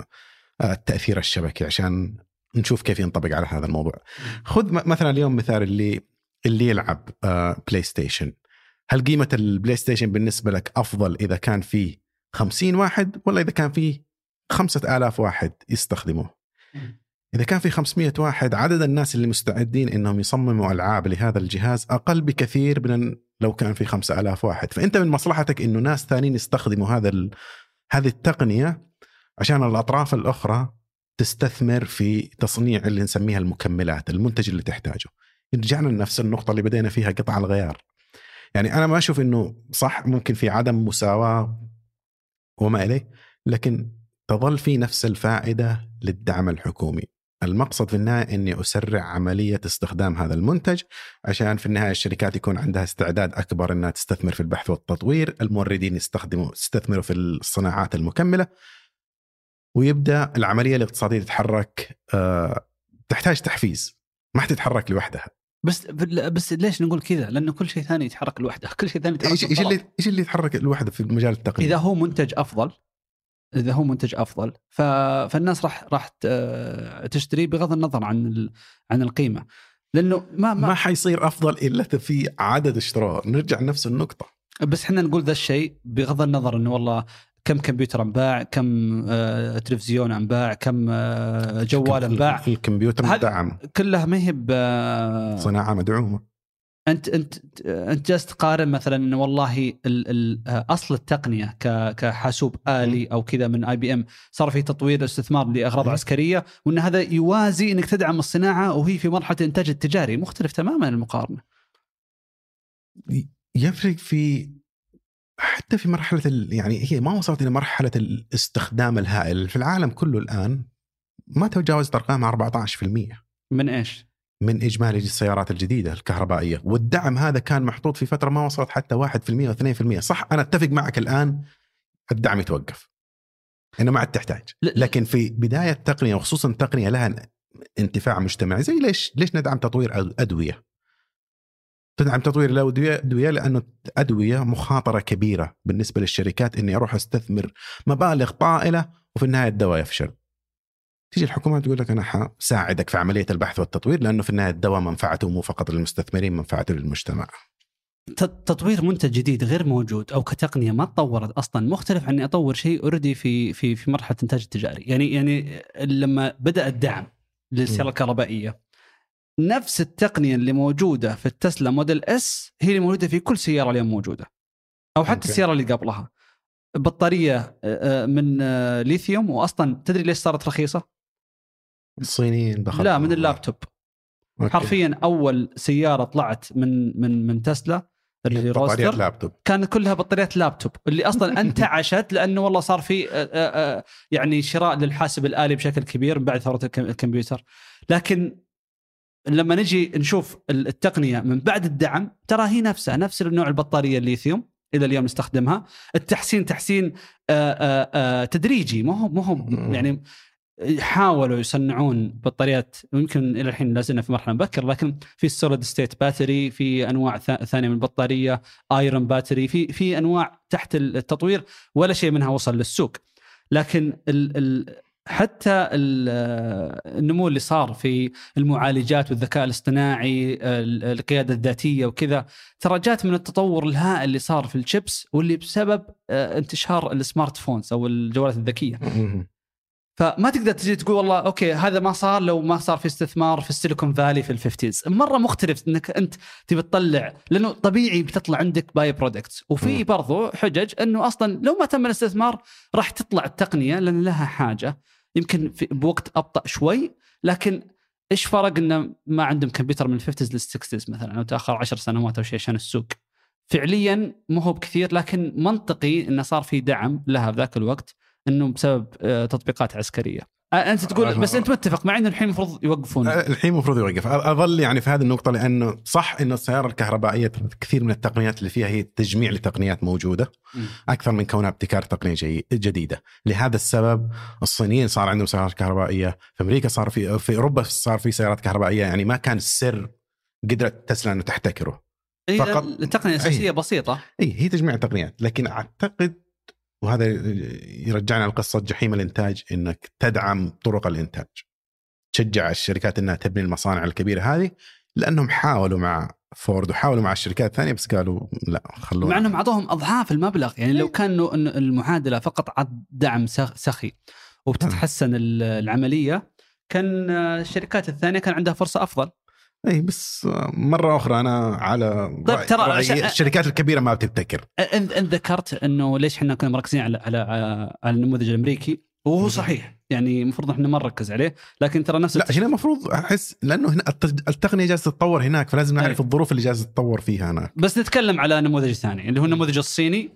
آه، التأثير الشبكي عشان نشوف كيف ينطبق على هذا الموضوع. خذ مثلا اليوم مثال اللي اللي يلعب آه، بلاي ستيشن هل قيمة البلاي ستيشن بالنسبة لك أفضل إذا كان فيه 50 واحد ولا إذا كان فيه 5000 واحد يستخدموه؟ إذا كان في 500 واحد عدد الناس اللي مستعدين إنهم يصمموا ألعاب لهذا الجهاز أقل بكثير من لو كان في 5000 واحد. فأنت من مصلحتك إنه ناس ثانيين يستخدموا هذا ال... هذه التقنية عشان الأطراف الأخرى تستثمر في تصنيع اللي نسميها المكملات المنتج اللي تحتاجه. رجعنا لنفس النقطة اللي بدينا فيها قطع الغيار. يعني أنا ما أشوف إنه صح ممكن في عدم مساواة وما إليه لكن تظل في نفس الفائدة للدعم الحكومي. المقصد في النهاية إني أسرع عملية استخدام هذا المنتج عشان في النهاية الشركات يكون عندها استعداد أكبر إنها تستثمر في البحث والتطوير، الموردين يستخدموا يستثمروا في الصناعات المكملة ويبدأ العملية الاقتصادية تتحرك آه، تحتاج تحفيز ما حتتحرك لوحدها. بس بس ليش نقول كذا؟ لأنه كل شيء ثاني يتحرك لوحده، كل شيء ثاني يتحرك إيش. اللي إيش اللي يتحرك لوحده في المجال التقني؟ إذا هو منتج أفضل إذا هو منتج أفضل. فالناس راح راح تشتري بغض النظر عن ال... عن القيمة. لأنه ما ما ما حيصير أفضل إلا إذا في عدد اشتراء. نرجع لنفس النقطة. بس إحنا نقول ذا الشيء بغض النظر إنه والله كم كمبيوتر أنباع كم آه تلفزيون أنباع كم آه جوال أنباع. الكمبيوتر مدعم كلها ما هي صناعة مدعومة. انت انت أنت جالس تقارن مثلا إنه والله ال ال أصل التقنية كحاسوب آلي أو كذا من اي بي ام صار في تطوير استثمار لأغراض. عسكرية وإن هذا يوازي إنك تدعم الصناعة وهي في مرحلة الإنتاج التجاري مختلف تماما المقارنة يفرق في حتى في مرحلة. يعني هي ما وصلت إلى مرحلة الاستخدام الهائل في العالم كله الآن ما تجاوزت أرقام 14% من إيش؟ من إجمالي السيارات الجديدة الكهربائية. والدعم هذا كان محطوط في فترة ما وصلت حتى 1% و2% صح أنا أتفق معك الآن الدعم يتوقف. إنه ما عاد تحتاج. لكن في بداية التقنيه وخصوصا التقنيه لها انتفاع مجتمعي زي ليش ليش ندعم تطوير أدوية؟ تدعم تطوير الادويه أدوية لأنه أدوية مخاطرة كبيرة بالنسبة للشركات إني أروح أستثمر مبالغ طائلة وفي النهاية الدواء يفشل. تيجي الحكومة تقول لك أنا حساعدك في عملية البحث والتطوير لأنه في النهاية الدواء منفعته مو فقط للمستثمرين منفعته للمجتمع. تطوير منتج جديد غير موجود أو كتقنية ما تطورت أصلا مختلف عن إني أطور شيء already في في في مرحلة الانتاج التجاري، يعني يعني لما بدأ الدعم للسيارة. الكهربائية نفس التقنية اللي موجودة في التسلا Model S هي اللي موجودة في كل سيارة اليوم موجودة أو حتى okay. السيارة اللي قبلها بطارية آه، آه، من آه، ليثيوم واصلا تدري ليش صارت رخيصة؟ الصينيين دخلوا لا من اللابتوب. okay. حرفيا أول سيارة طلعت من من من تسلا اللي رودستر. لابتوب. كانت كلها بطاريات لابتوب اللي أصلا انتعشت لأنه والله صار في آه، آه، آه، يعني شراء للحاسب الآلي بشكل كبير من بعد ثورة الكم- الكمبيوتر. لكن لما نجي نشوف ال- التقنية من بعد الدعم ترى هي نفسها نفس النوع البطارية الليثيوم إلى اليوم نستخدمها. التحسين تحسين آه، آه، تدريجي ما هو ما هو. يعني حاولوا يصنعون بطاريات يمكن إلى الحين لا زلنا في مرحلة مبكرة لكن في ال solid state battery في أنواع ثا- ثانية من البطارية iron battery في في أنواع تحت التطوير ولا شيء منها وصل للسوق لكن ال ال حتى ال- النمو اللي صار في المعالجات والذكاء الاصطناعي ال- القيادة الذاتية وكذا ترى جات من التطور الهائل اللي صار في الشيبس واللي بسبب آه، انتشار ال smart phones أو الجوالات الذكية. فما تقدر تجي تقول والله okay هذا ما صار لو ما صار في استثمار في السيليكون فالي في ال fifties. مرة مختلف إنك أنت تبي تطلع لأنه طبيعي بتطلع عندك by-products وفي. برضو حجج إنه أصلا لو ما تم الاستثمار راح تطلع التقنية لأن لها حاجة. يمكن في بوقت أبطأ شوي لكن إيش فرق إنه ما عندهم كمبيوتر من ال fifties لل sixties مثلا؟ أو تأخر عشر سنوات أو شيء عشان السوق. فعليا مو هو بكثير لكن منطقي إنه صار في دعم لها بذاك الوقت. إنه بسبب آه، تطبيقات عسكرية. آه، أنت تقول بس أنت متفق مع إنه الحين المفروض يوقفون. الحين المفروض يوقف. أظل يعني في هذه النقطة لأنه صح إنه السيارة الكهربائية كثير من التقنيات اللي فيها هي تجميع لتقنيات موجودة. أكثر من كونها ابتكار تقنيه جديدة. لهذا السبب الصينيين صار عندهم سيارات كهربائية في أمريكا صار في في أوروبا صار في سيارات كهربائية يعني ما كان السر قدرت تسلا إنه تحتكره. إيه، فقط- التقنيه الاساسيه أي. بسيطة. اي هي تجميع تقنيات لكن أعتقد وهذا يرجعنا لقصه جحيم الإنتاج إنك تدعم طرق الإنتاج. تشجع الشركات إنها تبني المصانع الكبيرة هذه لأنهم حاولوا مع فورد وحاولوا مع الشركات الثانية بس قالوا لا خلونا. مع إنهم أعطوهم أضعاف المبلغ يعني لو كانوا إن المعادلة فقط عد دعم سخ- سخي وبتتحسن ال- العملية كان الشركات الثانية كان عندها فرصة أفضل. اي بس مرة أخرى أنا على طيب رأي- ترى عشان- الشركات الكبيرة ما بتبتكر. ان إن ذكرت إنه ليش إحنا كنا مركزين على على على النموذج الأمريكي؟ وهو صحيح. يعني المفروض إحنا ما نركز عليه لكن ترى نفس لا هنا المفروض أحس لأنه هنا الت- التقنية جالسة تتطور هناك فلازم نعرف أي. الظروف اللي جالسة تتطور فيها هناك. بس نتكلم على نموذج ثاني اللي هو النموذج الصيني.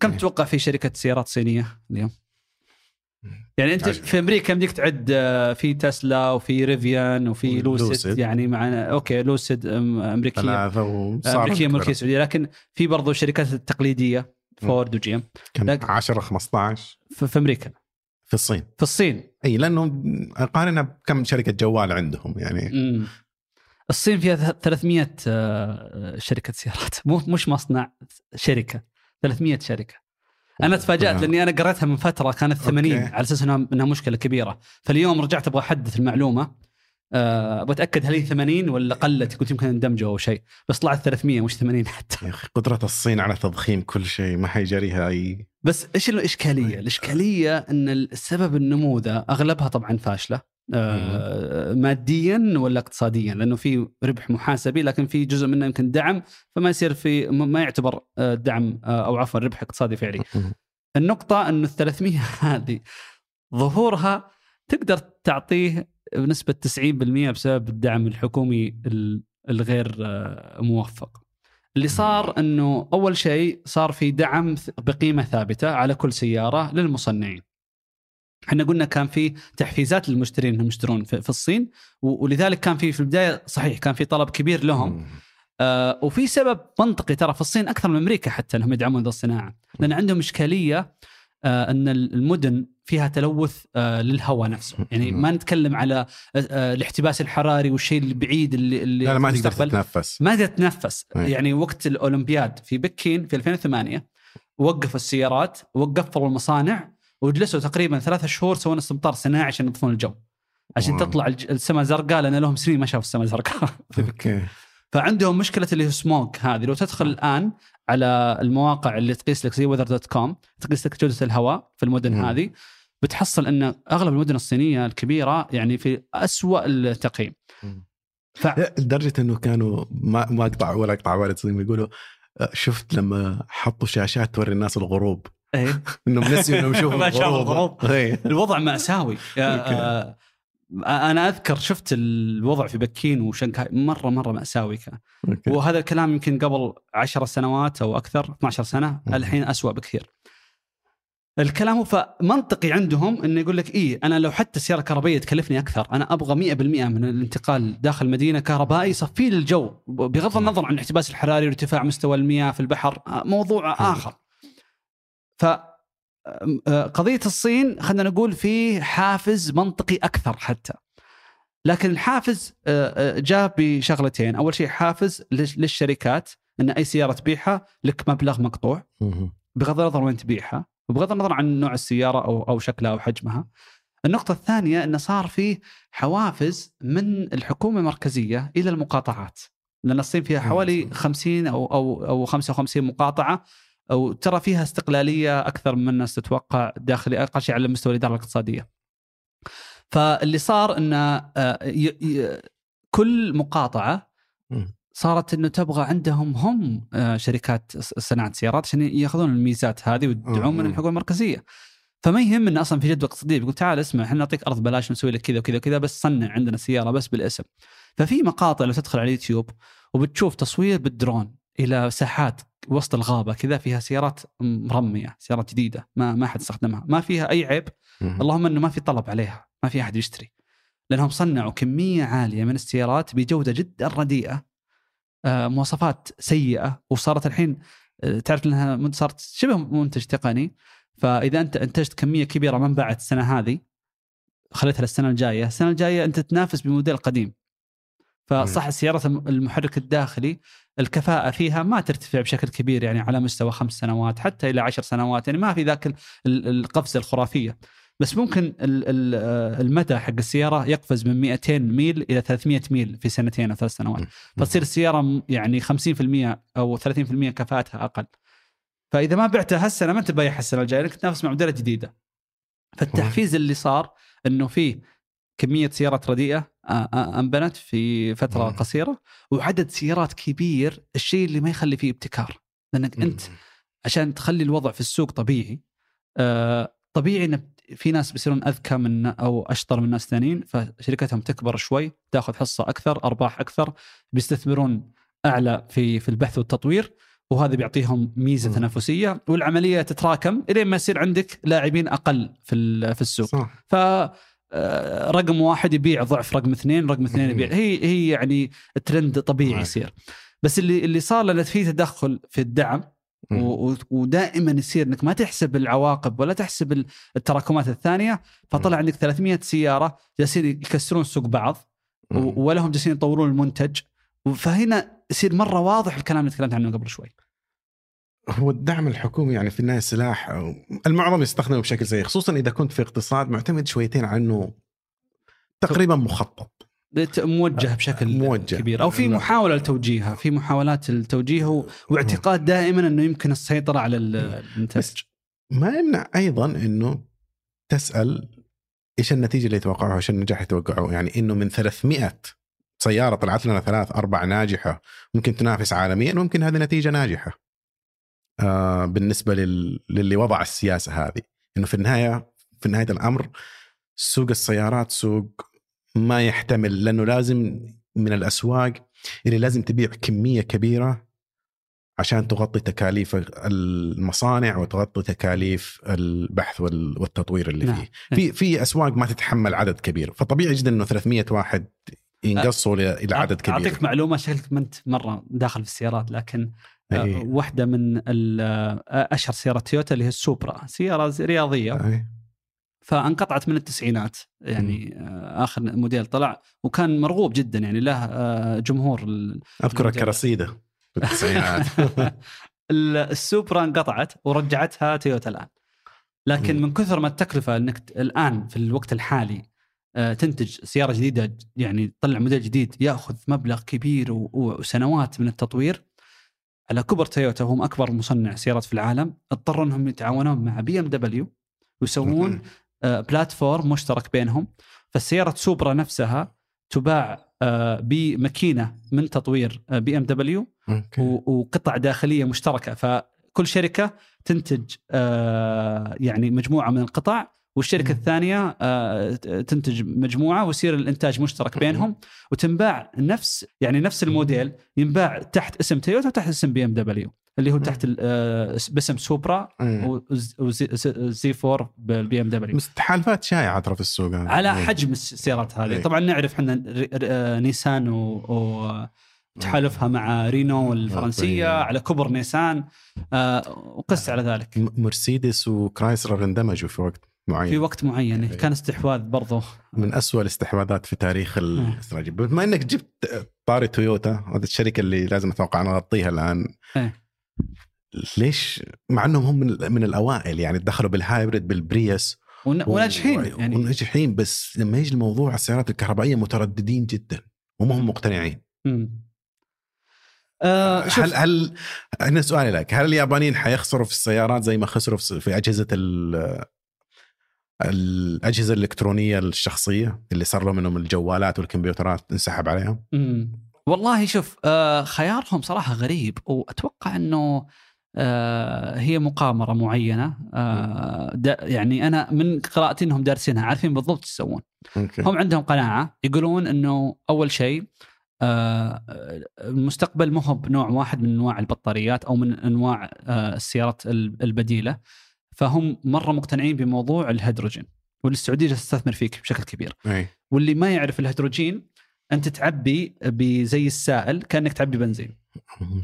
كم تتوقع في شركة سيارات صينية اليوم؟ يعني أنت عشرة. في أمريكا يمديك تعد آه، في تسلا وفي ريفيان وفي لوسيد, لوسيد. يعني معنا okay لوسيد أمريكية. ثلاثة أمريكية. ملكيه سعوديه لكن في برضو الشركات التقليديه فورد و GM. كم؟ لكن- 10 15 في في أمريكا. في الصين. في الصين. إي لأنه أقارنها بكم شركة جوال عندهم يعني. مم. الصين فيها ث- 300 آه، شركة سيارات. مو مش مصنع شركة. 300 شركة. أنا تفاجأت. لأني أنا قريتها من فترة كانت 80 okay. على أساس انها إنها مشكلة كبيرة. فاليوم رجعت أبغى أحدث المعلومة. أه بتاكد هل هي 80 ولا قلت قلت يمكن اندمجوا أو شيء. بس طلعت 300 مش 80 حتى. يا أخي قدرة الصين على تضخيم كل شيء ما حيجريها أي. بس إيش الإشكالية؟ الإشكالية إن السبب النمو ذا أغلبها طبعا فاشلة. آه ماديا ولا اقتصاديا لأنه في ربح محاسبي لكن في جزء منه يمكن دعم فما يصير في ما يعتبر آه، دعم آه، أو عفوا ربح اقتصادي فعلي. النقطة إنه ال 300 هذه ظهورها تقدر تعطيه بنسبة 90% بسبب الدعم الحكومي الغير موفق. اللي صار إنه أول شيء صار في دعم بقيمة ثابتة على كل سيارة للمصنعين. إحنا قلنا كان في تحفيزات للمشترين انهم يشترون في, الصين ولذلك كان في في البداية صحيح كان في طلب كبير لهم. آه وفي سبب منطقي ترى في الصين أكثر من أمريكا حتى إنهم يدعمون ذا الصناعة. لأن عندهم إشكالية آه إن المدن فيها تلوث آه للهواء نفسه. يعني ما نتكلم على آه, آه، الاحتباس الحراري والشيء البعيد اللي, اللي لا, لا ما تقدر تتنفس. ما تقدر تتنفس. يعني وقت الأولمبياد في بكين في 2008 وقفوا السيارات وقفوا المصانع وجلسوا تقريبا ثلاثة شهور سوون استمطار صناعي عشان ينظفون الجو. عشان تطلع السماء زرقاء لأن لهم سنين ما شافوا السماء زرقاء. أوكي. فعندهم مشكلة اللي هو سموك هذه. لو تدخل الآن على المواقع اللي تقيس لك زي weather dot com تقيس لك جودة الهواء في المدن. هذه بتحصل إن أغلب المدن الصينية الكبيرة يعني في أسوأ التقييم. ف... لدرجة إنه كانوا ما ما أقطع ولا أقطع والد يقولوا آه، شفت لما حطوا شاشات توري الناس الغروب؟ إيه. إنهم نسيوا إنهم يشوفوا الغروب. إيه. الوضع مأساوي. آه أنا أذكر شفت الوضع في بكين وشنغهاي مرة مرة مأساوي كان. وهذا الكلام يمكن قبل 10 سنوات أو أكثر 12 سنة الحين أسوأ بكثير. الكلام فمنطقي عندهم إنه يقول لك إيه أنا لو حتى السيارة الكهربائية تكلفني أكثر أنا أبغى 100% من الانتقال داخل مدينة كهربائي يصفي لي الجو بغض النظر عن الاحتباس الحراري وارتفاع مستوى المياه في البحر آه، موضوع آخر. ف آه، قضية الصين خلينا نقول في حافز منطقي أكثر حتى. لكن الحافز آه، آه، جاء بشغلتين. أول شيء حافز للشركات إن أي سيارة تبيعها لك مبلغ مقطوع بغض النظر وين تبيعها وبغض النظر عن نوع السيارة أو أو شكلها أو حجمها. النقطة الثانية أنه صار في حوافز من الحكومة المركزية إلى المقاطعات. لأن الصين فيها حوالي 50 أو أو أو 55 مقاطعة وترى فيها استقلالية أكثر من الناس تتوقع داخلي أقل شيء على مستوى الإدارة الاقتصادية. فاللي صار إن آه، كل مقاطعة صارت إنه تبغى عندهم هم آه، شركات صناعة سيارات عشان يأخذون الميزات هذه ويدعون من الحكومة المركزية. فما يهم انه أصلا في جدوى اقتصادية بيقول تعال اسمع إحنا نعطيك أرض بلاش نسوي لك كذا وكذا وكذا بس صنع عندنا سيارة بس بالاسم. ففي مقاطع لو تدخل على اليوتيوب وبتشوف تصوير بالدرون إلى ساحات وسط الغابة كذا فيها سيارات مرمية سيارات جديدة ما ما حد استخدمها. ما فيها أي عيب. اللهم إنه ما في طلب عليها ما في أحد يشتري. لأنهم صنعوا كمية عالية من السيارات بجودة جدا رديئة آه، مواصفات سيئة وصارت الحين آه، تعرف إنها صارت شبه منتج تقني. فإذا أنت إنتجت كمية كبيرة ما انباعت السنة هذه خليتها للسنة الجاية، السنة الجاية أنت تنافس بموديل قديم. فصح السيارات المحرك الداخلي الكفاءة فيها ما ترتفع بشكل كبير يعني على مستوى خمس سنوات حتى إلى عشر سنوات يعني ما في ذاك القفزة الخرافية. بس ممكن المدى حق السيارة يقفز من 200 ميل إلى 300 ميل في سنتين أو ثلاث سنوات. فتصير السيارة يعني 50% أو 30% كفاءتها أقل. فإذا ما بعتها هالسنة ما أنت بايعها السنة الجاية لأنك تنافس مع موديلات جديدة. فالتحفيز اللي صار أنه فيه كمية سيارات رديئة انبنت في فترة مم. قصيرة وعدد سيارات كبير الشيء اللي ما يخلي فيه ابتكار لأنك أنت عشان تخلي الوضع في السوق طبيعي طبيعي إن في ناس بيصيرون أذكى من أو أشطر من ناس ثانيين فشركتهم تكبر شوي تأخذ حصة أكثر أرباح أكثر بيستثمرون أعلى في في البحث والتطوير وهذا بيعطيهم ميزة م. تنافسية والعملية تتراكم إلين ما يصير عندك لاعبين أقل في في السوق صح. ف آه، رقم واحد يبيع ضعف رقم اثنين رقم اثنين يبيع. هي هي يعني الترند طبيعي يصير. بس اللي اللي صار لأن في تدخل في الدعم ودائما يصير إنك ما تحسب العواقب ولا تحسب التراكمات الثانية فطلع عندك 300 سيارة جالسين يكسرون سوق بعض ولا هم جالسين يطورون المنتج. فهنا يصير مرة واضح الكلام اللي تكلمت عنه قبل شوي. هو الدعم الحكومي يعني في النهاية سلاح المعظم يستخدمه بشكل سيء خصوصا إذا كنت في اقتصاد معتمد شويتين على إنه تقريبا مخطط. موجه بشكل موجه. كبير. أو في لا. محاولة لتوجيهها في محاولات التوجيه و- واعتقاد دائما إنه يمكن السيطرة على ال- الانتاج ما يمنع أيضا إنه تسأل إيش النتيجة اللي يتوقعوها إيش النجاح اللي يتوقعوه يعني إنه من 300 سيارة طلعت لنا ثلاث أربع ناجحة ممكن تنافس عالميا ممكن هذه نتيجة ناجحة. آه بالنسبة لل... للي وضع السياسة هذه. إنه في النهاية في نهاية الأمر سوق السيارات سوق ما يحتمل لأنه لازم من الأسواق اللي لازم تبيع كمية كبيرة عشان تغطي تكاليف المصانع وتغطي تكاليف البحث وال- والتطوير اللي نعم. فيه. في في أسواق ما تتحمل عدد كبير. فطبيعي جدا إنه 300 واحد ينقصوا إلى عدد كبير أعطيك معلومة شكلك ما انت مرة داخل في السيارات لكن آه، أي. واحدة من آه، أشهر سيارات تويوتا اللي هي السوبرا سيارة رياضية أي. فانقطعت من التسعينات يعني آه، آخر موديل طلع وكان مرغوب جدا يعني له جمهور أذكر الموديل. الكراسيدة في التسعينات ال- السوبرا انقطعت ورجعتها تويوتا الآن لكن. من كثر ما التكلفة إنك الآن في الوقت الحالي تنتج سيارة جديدة يعني تطلع موديل جديد ياخذ مبلغ كبير وسنوات من التطوير. على كبر تويوتا وهم أكبر مصنع سيارات في العالم. اضطروا إنهم يتعاونون مع بي إم دبليو ويسوون آه، platform مشترك بينهم. فالسيارة سوبرا نفسها تباع آه، بماكينة من تطوير بي إم دبليو وقطع داخلية مشتركة. فكل شركة تنتج آه، يعني مجموعة من القطع والشركة مم. الثانية آه، تنتج مجموعة ويصير الإنتاج مشترك بينهم وتنباع نفس يعني نفس الموديل ينباع تحت اسم تويوتا وتحت اسم بي ام دبليو اللي هو تحت آه، باسم سوبرا أي. و Z4 بالبي ام دبليو تحالفات شائعة ترى في السوق. على أي. حجم السيارات هذه إيه. طبعا نعرف إحنا آه، نيسان و, تحالفها مع رينو الفرنسية. على كبر نيسان وقس على ذلك مرسيدس وكرايسلر اندمجوا في وقت معين. في وقت معين. إيه. كان استحواذ برضو. من أسوأ الاستحواذات في تاريخ الاستراتيجي بما إنك جبت طاري تويوتا هذه الشركة اللي لازم أتوقع نغطيها الآن. إيه. ليش؟ مع إنهم هم من, من الأوائل يعني دخلوا بال hybrid بالبريوس. ون- وناجحين و- يعني. وناجحين بس لما يجي الموضوع السيارات الكهربائية مترددين جدا وما هم مقتنعين. مم. شوف هل هل هنا سؤالي لك هل اليابانيين حيخسروا في السيارات زي ما خسروا في في أجهزة ال الأجهزة الإلكترونية الشخصية اللي صار لهم إنهم الجوالات والكمبيوترات انسحب عليهم. والله شوف آه خيارهم صراحة غريب. وأتوقع إنه آه هي مقامرة معينة. آه يعني أنا من قراءتي إنهم دارسينها عارفين بالضبط إيش يسوون. هم عندهم قناعة يقولون إنه أول شيء المستقبل مو هو بنوع واحد من أنواع البطاريات أو من أنواع السيارات ال- البديلة. فهم مرة مقتنعين بموضوع الهيدروجين والسعودية تستثمر فيه بشكل كبير. أي. واللي ما يعرف الهيدروجين أنت تعبي بزي السائل كأنك تعبي بنزين.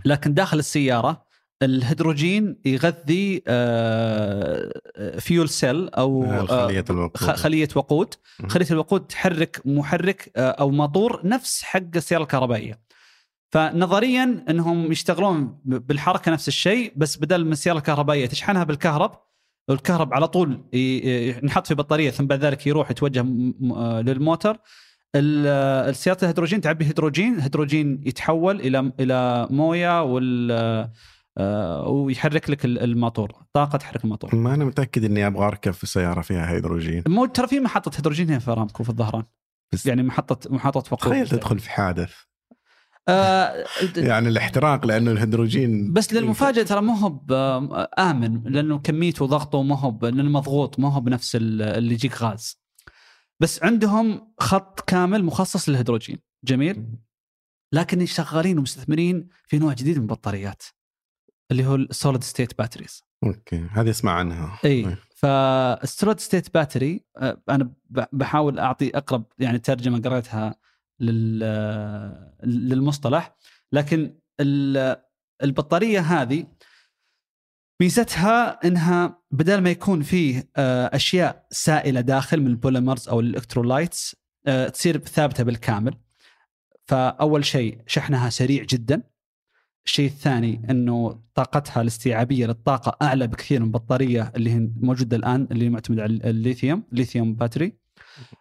لكن داخل السيارة الهيدروجين يغذي آه، fuel cell أو آه، خلية الوقود. خلية وقود. خلية الوقود تحرك محرك آه، أو موتور نفس حق السيارة الكهربائية. فنظريا إنهم يشتغلون بالحركة نفس الشيء بس بدل من السيارة الكهربائية تشحنها بالكهرب والكهرب على طول ينحط في بطارية ثم بعد ذلك يروح يتوجه آه، للموتر. ال- آه، الهيدروجين تعبي هيدروجين الهيدروجين يتحول إلى إلى موية وال آه، ويحرك لك ال- الموتور طاقة تحرك الموتور. ما أنا متأكد إني أبغى أركب في سيارة فيها هيدروجين. مو ترى في محطة هيدروجين هنا في أرامكو في الظهران. يعني محطه محطة وقود. تخيل تدخل في حادث. آه يعني الاحتراق لأنه الهيدروجين بس للمفاجاه ترى ما هو آمن لأنه كميته وضغطه ما هو لأنه مضغوط ما هو بنفس ال- اللي يجيك غاز. بس عندهم خط كامل مخصص للهيدروجين. جميل؟ لكن شغالين ومستثمرين في نوع جديد من البطاريات اللي هو ال solid state batteries أوكي هذه أسمع عنها. إي فال solid state battery أنا بحاول أعطي أقرب يعني ترجمة قريتها للمصطلح لكن ال- البطارية هذه ميزتها إنها بدل ما يكون فيه آه، أشياء سائلة داخل من ال polymers أو ال electrolytes آه، تصير ثابتة بالكامل. فأول شيء شحنها سريع جدا. الشيء الثاني إنه طاقتها الاستيعابية للطاقة أعلى بكثير من البطاريه اللي هي موجودة الآن اللي معتمدة على الليثيوم الليثيوم battery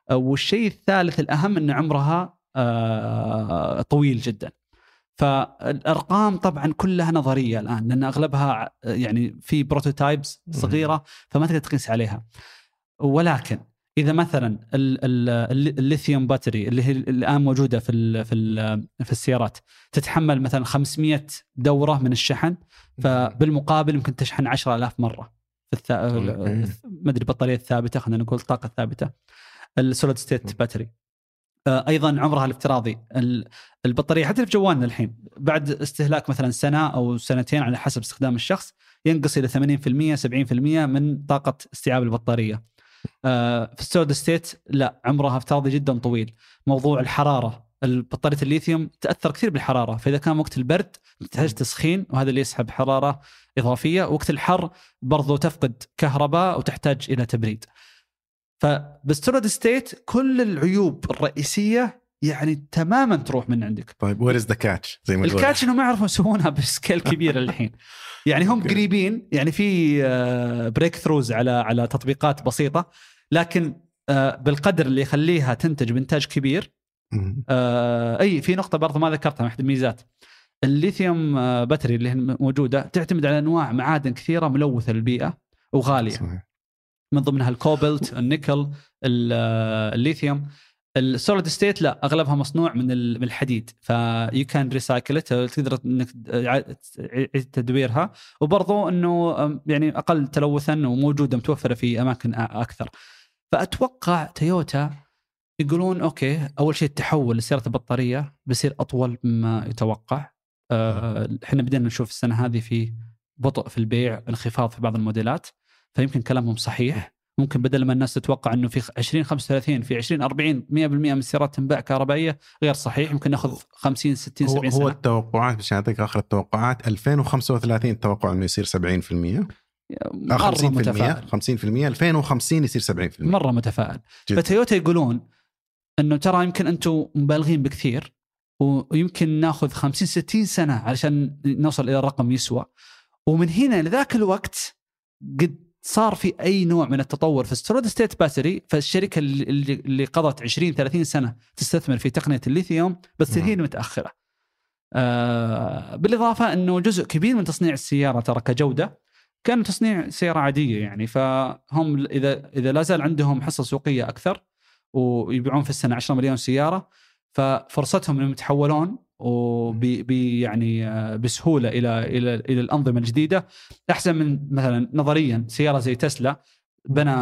آه، والشيء الثالث الأهم إن عمرها طويل جدا. فالأرقام طبعا كلها نظرية الآن لأن أغلبها يعني في prototypes صغيرة فما تقدر تقيس عليها. ولكن إذا مثلا الليثيوم battery اللي هي الآن موجودة في في في السيارات تتحمل مثلا 500 دورة من الشحن فبالمقابل يمكن تشحن 10000 مرة في الثا... ما أدري البطارية الثابتة خلينا نقول الطاقة الثابتة. ال solid state battery أيضا عمرها الافتراضي البطارية حتى في جوالنا الحين بعد استهلاك مثلا سنة أو سنتين على حسب استخدام الشخص ينقص إلى 80% 70% من طاقة استيعاب البطارية. آه، في ال solid state لا عمرها افتراضي جدا طويل. موضوع الحرارة بطاريه الليثيوم تأثر كثير بالحرارة فإذا كان وقت البرد تحتاج تسخين وهذا اللي يسحب حرارة إضافية وقت الحر برضو تفقد كهرباء وتحتاج إلى تبريد. فبال solid state كل العيوب الرئيسية يعني تماما تروح من عندك. طيب where is the catch زي ما ال catch انهم ما يعرفوا يسوونها ب scale كبير الحين. يعني هم قريبين يعني في break آه، throughs على على تطبيقات بسيطة لكن آه، بالقدر اللي يخليها تنتج بإنتاج كبير آه، أي في نقطة برضه ما ذكرتها من أحد الميزات. الليثيوم battery اللي موجودة تعتمد على أنواع معادن كثيرة ملوثة للبيئة وغالية. صحيح. من ضمنها الكوبلت النيكل الليثيوم. ال solid state لا أغلبها مصنوع من الحديد ف you can recycle تقدر إنك تدويرها. وبرضو إنه يعني أقل تلوثا وموجودة متوفرة في أماكن أكثر. فأتوقع تويوتا يقولون أوكي أول شيء التحول لسيارة البطارية بيصير أطول مما يتوقع. آه، إحنا بدينا نشوف السنة هذه في بطء في البيع انخفاض في بعض الموديلات. فيمكن كلامهم صحيح. ممكن بدل ما الناس تتوقع إنه في 20 35 في 20 40 100% من السيارات تنباع كهربائية غير صحيح. يمكن ناخذ 50 60 70 هو سنه هو التوقعات مش اعطيك آخر التوقعات 2035 توقع إنه يصير 70% مرة 50% متفائل. 50% 2050 يصير 70% مرة متفائل. فتويوتا يقولون إنه ترى يمكن أنتم مبالغين بكثير ويمكن ناخذ 50 60 سنة علشان نوصل إلى رقم يسوى. ومن هنا لذاك الوقت قد صار في أي نوع من التطور في solid state battery فالشركة اللي, اللي قضت 20 30 سنة تستثمر في تقنية الليثيوم بس هي متأخرة. آه بالإضافة إنه جزء كبير من تصنيع السيارة ترى كجودة كان تصنيع سيارة عادية يعني فهم إذا إذا لا زال عندهم حصة سوقية أكثر ويبيعون في السنة 10 مليون سيارة ففرصتهم إنهم يتحولون وب يعني آه، بسهولة إلى إلى إلى الأنظمة الجديدة. أحسن من مثلا نظريا سيارة زي تسلا بنى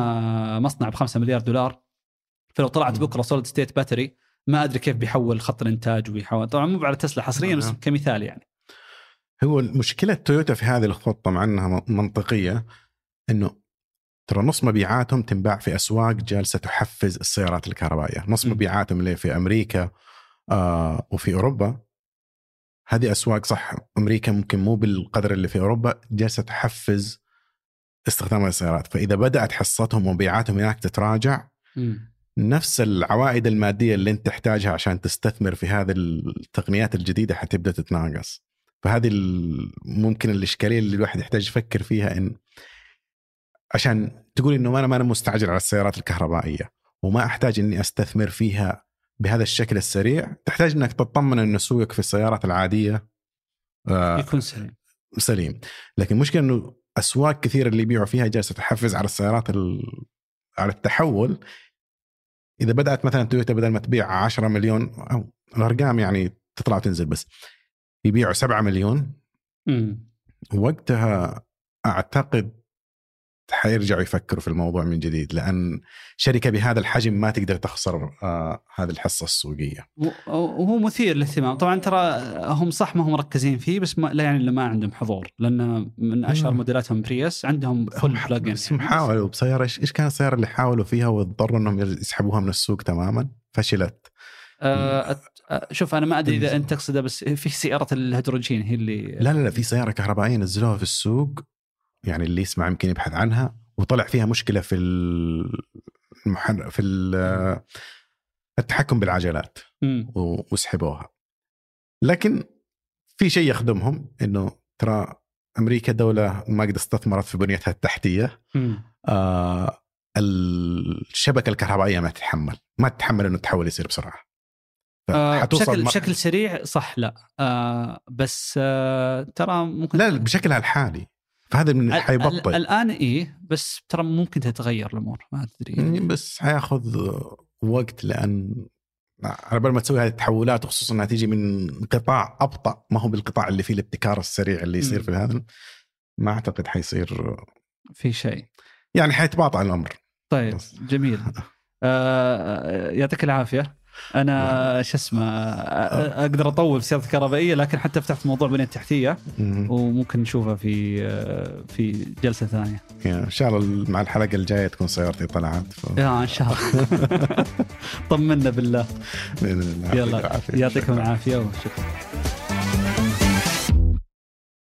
مصنع ب 5 مليار دولار. فلو طلعت بكرة solid state battery ما أدري كيف بيحول خط الإنتاج ويحول طبعا مو على تسلا حصريا بس كمثال يعني. هو مشكله تويوتا في هذه الخطة مع إنها منطقية إنه ترى نص مبيعاتهم تنباع في أسواق جالسة تحفز السيارات الكهربائية، نص مبيعاتهم اللي في أمريكا آه وفي أوروبا. هذه أسواق صح. أمريكا ممكن مو بالقدر اللي في أوروبا جالسة تحفز استخدام السيارات. فإذا بدأت حصتهم ومبيعاتهم هناك تتراجع م. نفس العوائد المادية اللي أنت تحتاجها عشان تستثمر في هذه التقنيات الجديدة حتبدأ تتناقص. فهذه ممكن الإشكالية اللي الواحد يحتاج يفكر فيها إن عشان تقول إنه أنا ما أنا مستعجل على السيارات الكهربائية وما أحتاج إني أستثمر فيها بهذا الشكل السريع. تحتاج إنك تطمن إن سوقك في السيارات العادية آه يكون سليم. سليم. لكن المشكلة إنه أسواق كثيره اللي يبيعوا فيها جالسة تحفز على السيارات على التحول. إذا بدأت مثلا تويوتا بدل ما تبيع 10 مليون أو الأرقام يعني تطلع وتنزل بس يبيعوا 7 مليون. م. وقتها أعتقد حيرجعوا يفكروا في الموضوع من جديد لأن شركة بهذا الحجم ما تقدر تخسر آه هذه الحصة السوقية. وهو مثير للاهتمام، طبعا ترى هم صح ما هم مركزين فيه بس ما لا يعني انه ما عندهم حضور لأن من أشهر موديلاتهم بريس عندهم فل بلجن بس هم حاولوا بسيارة إيش كانت السيارة اللي حاولوا فيها واضطروا إنهم يسحبوها من السوق تماما؟ فشلت. أه شوف أنا ما أدري إذا أنت تقصده بس في سيارة الهيدروجين هي اللي لا لا لا في سيارة كهربائية نزلوها في السوق يعني اللي يسمع يمكن يبحث عنها وطلع فيها مشكلة في المحر... في التحكم بالعجلات وسحبوها. لكن في شيء يخدمهم إنه ترى أمريكا دولة ما قد استثمرت في بنيتها التحتية. آه الشبكة الكهربائية ما تتحمل ما تتحمل إنه التحول يصير بسرعة. آه بشكل بشكل سريع صح لا. آه بس آه ترى ممكن لا بشكلها الحالي. فهذا من حيبطئ. الآن إيه بس ترى ممكن تتغير الأمور ما تدري يعني بس حياخذ وقت لأن على بال ما تسوي هذه التحولات وخصوصا إنها تيجي من قطاع أبطأ ما هو بالقطاع اللي فيه الابتكار السريع اللي يصير مم. في هذا ما أعتقد حيصير في شيء. يعني حيتباطأ الأمر. طيب بس. جميل. آه يعطيك العافية. أنا شو اسمه آه، أقدر أطول في السيارات الكهربائية لكن حتى فتحت موضوع بنية تحتية مم. وممكن نشوفها في آه، في جلسة ثانية إن شاء الله مع الحلقة الجاية تكون سيارتي طلعت ف... يا إن شاء الله طمنا بالله بإذن الله. يلا. يعطيكم. العافية وشكرا